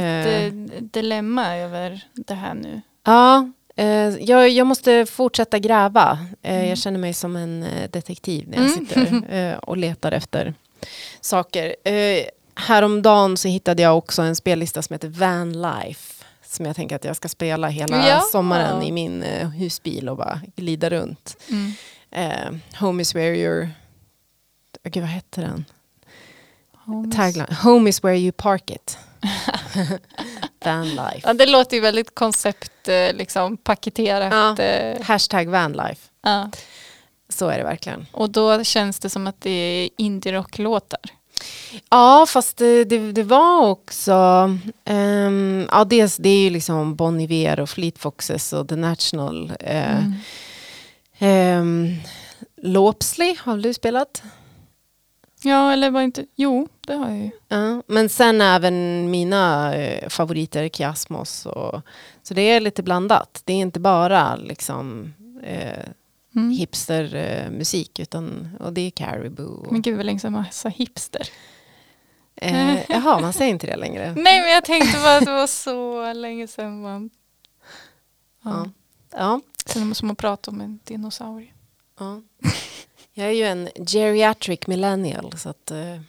eh, dilemma över det här nu. Ja, eh, jag, jag måste fortsätta gräva. Eh, Mm. Jag känner mig som en detektiv när jag Mm. sitter och letar efter saker. Häromdagen så hittade jag också en spellista som heter Van Life. Som jag tänker att jag ska spela hela Ja. sommaren i min eh, husbil och bara glida runt. Mm. Eh, home is where you're... Gud, vad hette den? Homies. Tagline. Home is where you park it. Van life. Ja, det låter ju väldigt koncept, eh, liksom paketerat. Ja. eh, Hashtag van life. Ja. Så är det verkligen. Och då känns det som att det är indie-rock-låtar. Ja, fast det, det, det var också... ehm, ja, dels, det är ju liksom Bon Iver och Fleet Foxes och The National. Eh, Mm. ehm, Lopsley har du spelat? Ja, eller var inte... Jo, det har jag ju. Ja, men sen även mina eh, favoriter, Kiasmos. Och, så det är lite blandat. Det är inte bara liksom eh, Mm. hipstermusik utan och det är Caribou. Och, Men gud vad länge sedan man sa hipster. eh, jaha, man säger inte det längre. Nej, men jag tänkte bara att det var så länge sedan man... Ja. Ja. Ja. Som att prata om en dinosaurie. Ja. Jag är ju en geriatric millennial. Så att, eh,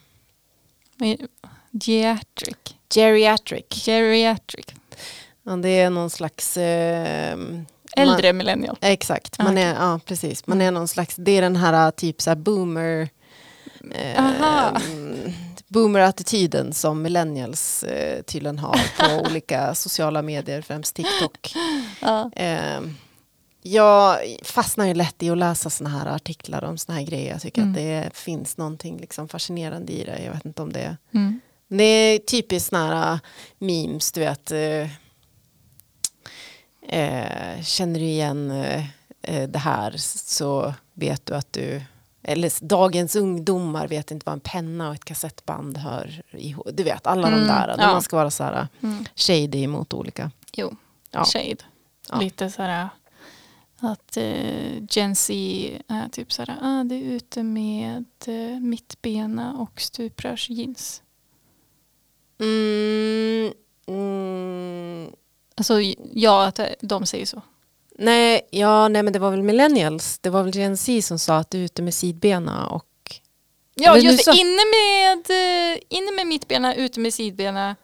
Geriatric. geriatric. Geriatric. Ja, det är någon slags... Eh, Äldre millennial. Man, exakt, man Ah, är, ja precis. Man är någon slags, det är den här typ så här boomer... Eh, boomer-attityden som millennials eh, tydligen har på olika sociala medier, främst TikTok. Ja. Eh, jag fastnar ju lätt i att läsa såna här artiklar om såna här grejer. Jag tycker Mm. att det finns någonting liksom fascinerande i det. Jag vet inte om det är... Mm. Det är typiskt såna här äh, memes, du vet. eh, eh, känner du igen eh, eh, det här så vet du att du... Eller dagens ungdomar vet inte vad en penna och ett kassettband hör ihop. Du vet, alla Mm, de där. Där ja. man ska vara så här Mm. shady mot olika. Jo, Ja. shade. Ja. Lite sådär att eh, Gen Z är typ sådär, ah, det är ute med eh, mittbena och stuprörsjeans. Mm, mm, Alltså ja, att de säger så. nej, ja, nej, men det var väl millennials. Det var väl Gen Z som sa att du är ute med sidbena och... Ja, just det. så- Inne med, eh, inne med mittbena, ute med sidbena.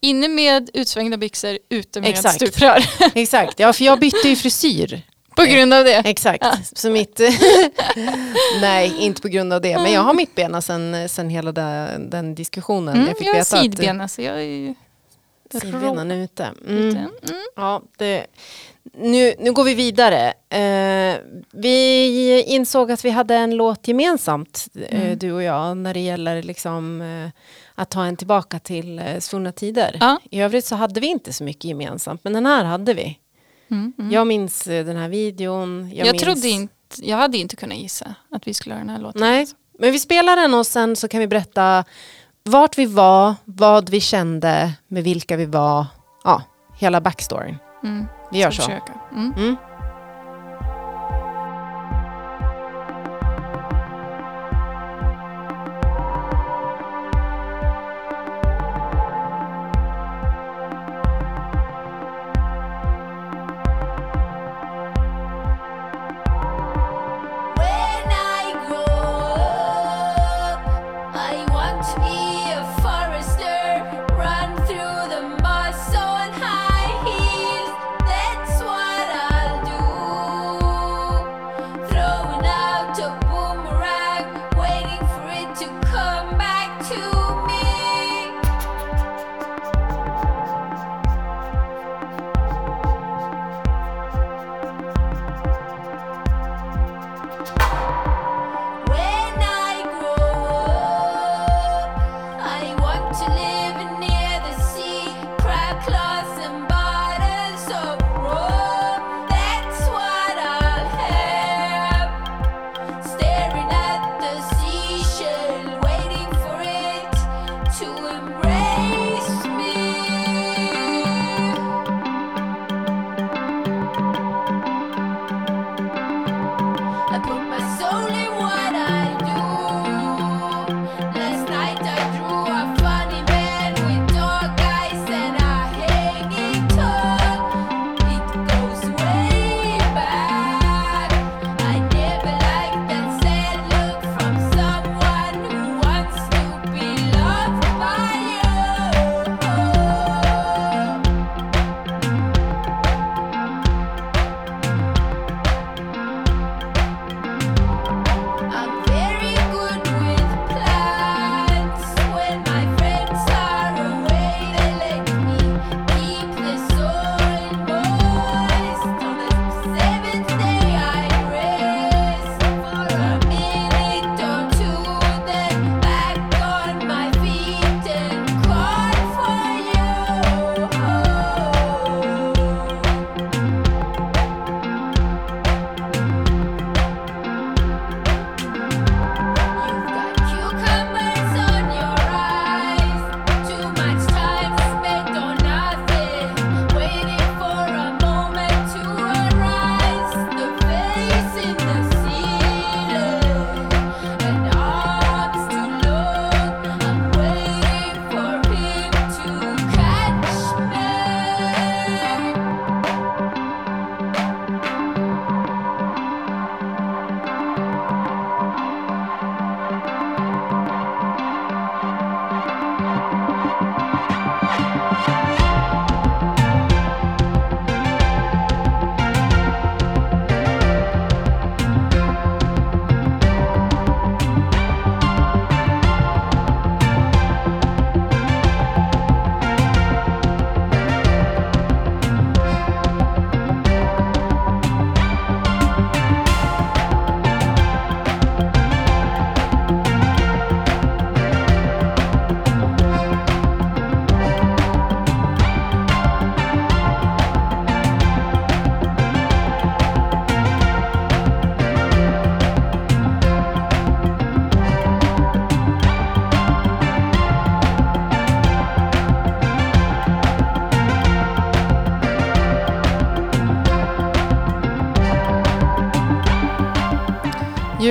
Inne med utsvängda byxor, ute med Exakt. stuprör. Exakt, ja för jag bytte ju frisyr. På grund av det. Exakt, så mitt... Nej, inte på grund av det. Men jag har mittbena sen, sen hela den, den diskussionen. Mm, jag fick jag veta sidbena så jag är sidbenan är ute. Mm. ute. Mm. Ja, det, nu, nu går vi vidare. Eh, vi insåg att vi hade en låt gemensamt, eh, Mm. du och jag, när det gäller liksom, eh, att ta en tillbaka till eh, svunna tider. Ja. I övrigt så hade vi inte så mycket gemensamt, men den här hade vi. Mm, mm. Jag minns eh, den här videon. Jag, minns... trodde inte, jag hade inte kunnat gissa att vi skulle ha den här låten. Nej, men vi spelar den och sen så kan vi berätta vart vi var, vad vi kände, med vilka vi var. Ja, hela backstoryn. Mm. Vi gör Ska så. Mm. Mm.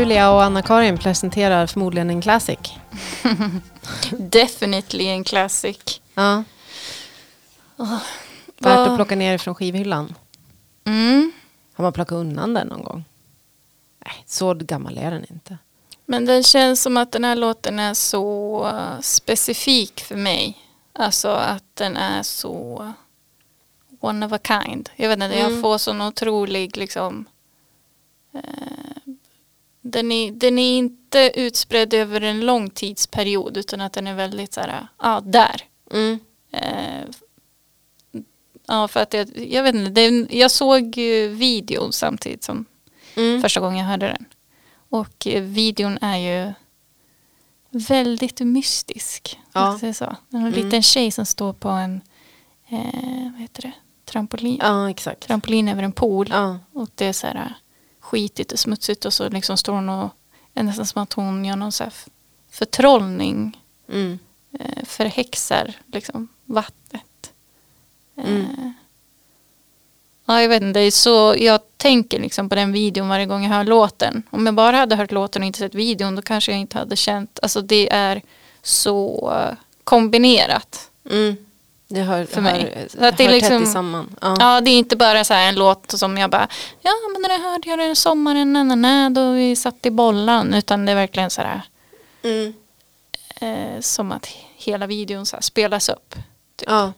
Julia och Anna-Karin presenterar förmodligen en classic. Definitely en classic. Ja. Värt att plocka ner från skivhyllan. Mm. Har man plockat undan den någon gång? Nej, så gammal är den inte. Men den känns som att den här låten är så uh, specifik för mig. Alltså att den är så one of a kind. Jag vet inte, jag Mm. får sån otrolig liksom eh, den, är, den är inte utspridd över en lång tidsperiod utan att den är väldigt så här, ja där. Mm. Eh, ja för att jag, jag vet inte, det, jag såg videon samtidigt som Mm. första gången jag hörde den. Och eh, videon är ju väldigt mystisk. Ja. Ja. Det är så. En Mm. liten tjej som står på en eh, vad heter det? Trampolin, Ja, exakt. trampolin över en pool. Ja. Och det är så här skitigt och smutsigt och så liksom står hon och är nästan som att hon gör någon så här förtrollning. Mm. Eh, förhäxar liksom vattnet. Eh, Mm. Ja, jag vet inte, det är så jag tänker liksom på den videon varje gång jag hör låten. Om jag bara hade hört låten och inte sett videon då kanske jag inte hade känt, alltså det är så eh, kombinerat. Mm. Det hör, För mig. Hör, Så att det är liksom- tätt samman. Ja. Ja, det är inte bara så här en låt som jag bara, ja men här hörde jag den sommaren, na, na, na, då vi satt i bollan. Utan det är verkligen så här, Mm. eh, som att hela videon så här spelas upp. Typ. ja.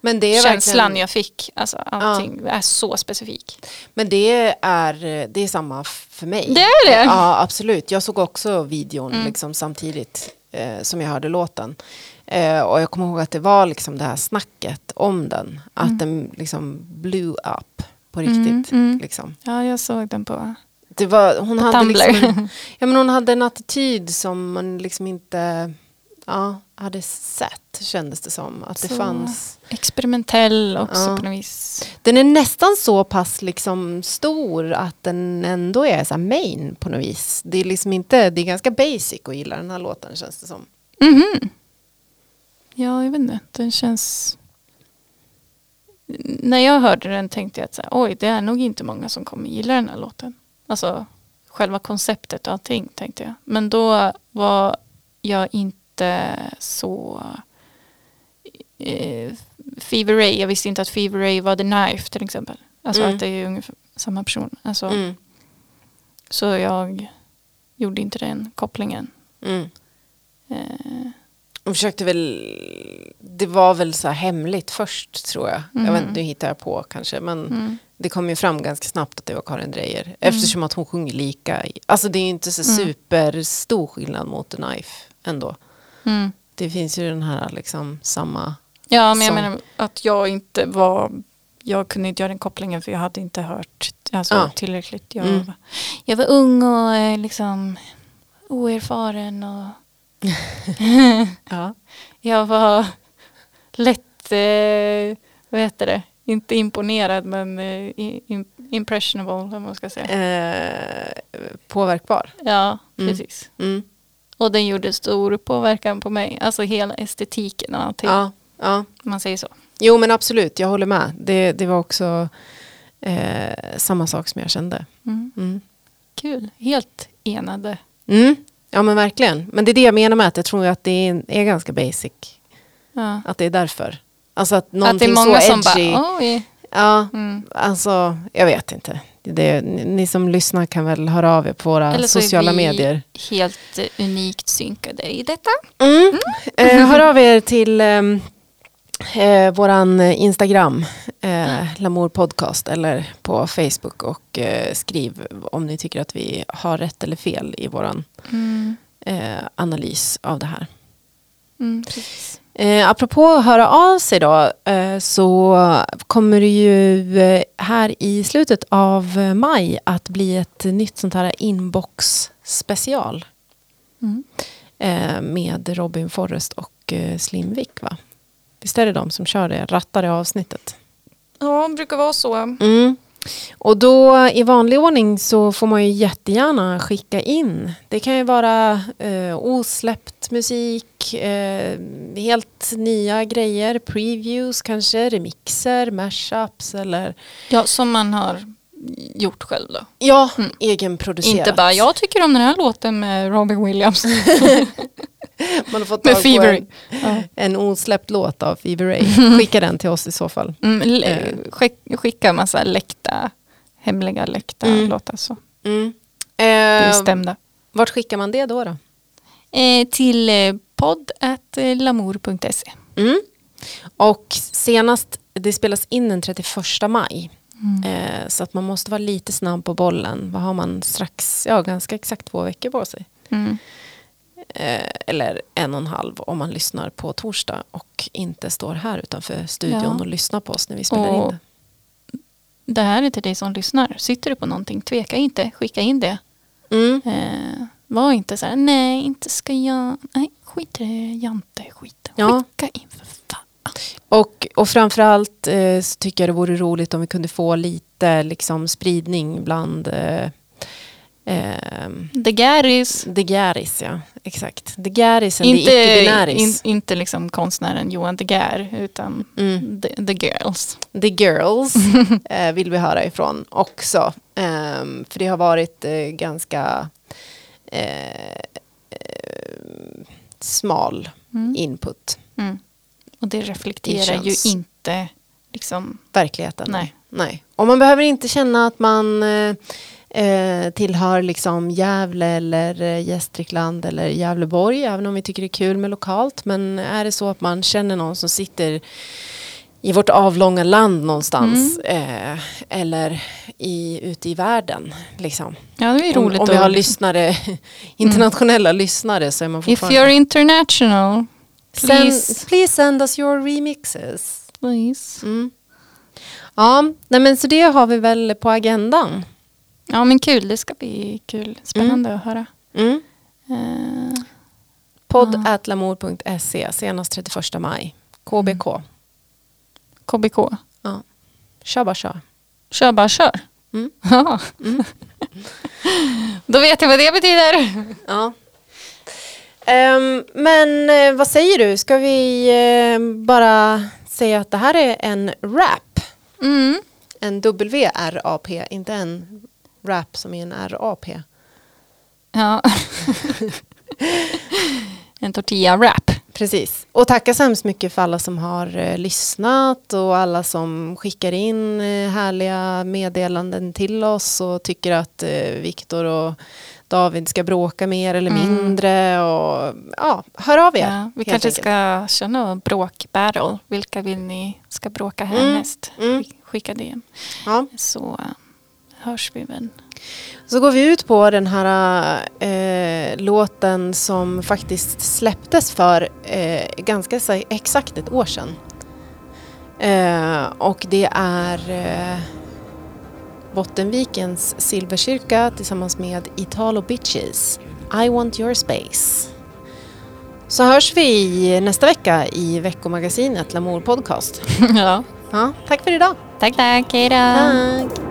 Men det är Känslan verkligen, jag fick, alltså allting är så specifik. Men det är, det är samma för mig. Det är det? Ja, absolut. Jag såg också videon Mm. liksom, samtidigt eh, som jag hörde låten. Eh, och jag kommer ihåg att det var liksom det här snacket om den. Att den liksom blew up på riktigt. Mm, mm. Liksom. Ja, jag såg den på Det var, hon, På hade Tumblr. liksom ja, men hon hade en attityd som man liksom inte ja, hade sett, kändes det som. Att det Så- fanns. experimentell också Ja. på något vis. Den är nästan så pass liksom stor att den ändå är så main på något vis. Det är liksom inte, det är ganska basic att gilla den här låten känns det som. Mhm. Ja, jag vet inte. Den känns... När jag hörde den tänkte jag att så här, oj, det är nog inte många som kommer gilla den här låten. Alltså själva konceptet och allting tänkte jag. Men då var jag inte så... Eh, Fever Ray, jag visste inte att Fever Ray var The Knife till exempel. Alltså Mm. att det är ungefär samma person. Alltså, Mm. Så jag gjorde inte den kopplingen. Mm. Eh, De försökte väl, det var väl så här hemligt först tror jag. Jag vet inte, nu hittar jag på kanske. Men mm. det kom ju fram ganska snabbt att det var Karin Drejer. Eftersom att hon sjunger lika. Alltså det är ju inte så Mm. superstor skillnad mot The Knife ändå. Mm. Det finns ju den här liksom samma. Ja, men jag Som- menar att jag inte var, jag kunde inte göra den kopplingen för jag hade inte hört alltså, Ja. tillräckligt. Jag, Mm. jag var ung och eh, liksom oerfaren och Ja. jag var lätt, eh, vad heter det, inte imponerad men eh, impressionable, vad man ska säga. Eh, påverkbar. Ja, Mm. precis. Mm. Och den gjorde stor påverkan på mig, alltså hela estetiken och allting. Ja, ja. om Man säger så. Jo men absolut, jag håller med. Det, det var också eh, samma sak som jag kände. Mm. Mm. Kul, helt enade. Mm. Ja men verkligen. Men det är det jag menar med att jag tror att det är, är ganska basic. Ja. Att det är därför. Alltså att Att det någonting är många så som edgy. bara, oj. Ja, Mm. alltså jag vet inte. Det, ni, ni som lyssnar kan väl höra av er på våra Eller så sociala är vi medier. helt eh, unikt synkade i detta. Mm. Eh, hör av er till ehm, eh, våran Instagram, eh, Lamour Podcast, eller på Facebook och eh, skriv om ni tycker att vi har rätt eller fel i våran Mm. eh, analys av det här. Mm. Eh, apropå att höra av sig då, eh, så kommer det ju eh, här i slutet av maj att bli ett nytt sånt här inbox special Mm. eh, med Robin Forrest och eh, Slimvik va? Visst är det de som kör det, rattar det avsnittet? Ja, det brukar vara så. Mm. Och då i vanlig ordning så får man ju jättegärna skicka in. Det kan ju vara eh, osläppt musik, eh, helt nya grejer, previews kanske, remixer, mashups eller Ja, som man har gjort själv då. Ja, egenproducerat. Inte bara jag tycker om den här låten med Robin Williams. Man har fått med Fever. en, Ja. en osläppt låt av Fever Ray. Skicka den till oss i så fall. Mm, Eh. skick, skicka massa läckta, hemliga läckta Mm. låtar så. Mm. Eh, Bestämda. vart skickar man det då? då? Eh, till eh, podd.lamour.se. Mm. Och senast, det spelas in den 31 maj. Mm. Eh, så att man måste vara lite snabb på bollen. Vad har man strax? Ja, ganska exakt två veckor på sig. Mm. Eh, eller en och en halv om man lyssnar på torsdag och inte står här utanför studion Ja. och lyssnar på oss när vi spelar Och- in det. Det här är till dig som lyssnar. Sitter du på någonting, tveka inte. Skicka in det. Mm. Eh, var inte så här, nej, inte ska jag. Nej, skit i det, Jante, skit. Ja. Skicka in för fan. Och, och framförallt eh, så tycker jag det vore roligt om vi kunde få lite liksom, spridning bland eh, ehm, The Garys. The Garis, ja. Exakt. The Garis the Inte, icke-binäris. in, inte liksom konstnären Johan De Geer utan Mm. the, the Girls. The Girls eh, vill vi höra ifrån också. Ehm, för det har varit eh, ganska eh, eh, smal Mm. input. Mm. Och det reflekterar Det ju inte liksom, Verkligheten. nej. Nej. Och man behöver inte känna att man eh, eh, tillhör liksom Gävle eller eh, Gästrikland eller Gävleborg, även om vi tycker det är kul med lokalt. Men är det så att man känner någon som sitter i vårt avlånga land någonstans eh, eller i, ute i världen. Liksom. Ja, det är Om, roligt om vi att- har lyssnare, internationella lyssnare så är man If fortfarande... you're international, please. Send, please send us your remixes. please. Mm. Ja, nej men så det har vi väl på agendan. Ja men kul, det ska bli kul. Spännande att höra. Mm. Eh, Podd at lamour.se senast 31 maj. KBK. KBK. Ja. Kör bara kör. Kör bara kör. Mm. Ja. Då vet jag vad det betyder. Ja. Ehm, men eh, vad säger du? Ska vi eh, bara säga att det här är en rap? Mm. En W-R-A-P, inte en rap som är en R-A-P. Ja. en tortilla wrap. Precis. Och tacka så hemskt mycket för alla som har eh, lyssnat och alla som skickar in eh, härliga meddelanden till oss och tycker att eh, Viktor och David ska bråka mer eller mindre. Och, ja, hör av er. Ja, vi kanske enkelt. ska köra någon bråk-battle. Vilka vill ni ska bråka härnäst? mm. Sk- Skicka det. Ja. Så eh, hörs vi väl. Så går vi ut på den här eh, låten som faktiskt släpptes för eh, ganska exakt ett år sedan. Eh, och det är Bottenvikens Silverkyrka tillsammans med Italo Bitches. I want your space. Så hörs vi nästa vecka i veckomagasinet Lamour Podcast. ja. Ja, tack för idag. Tack, tack. Hej då. Tack.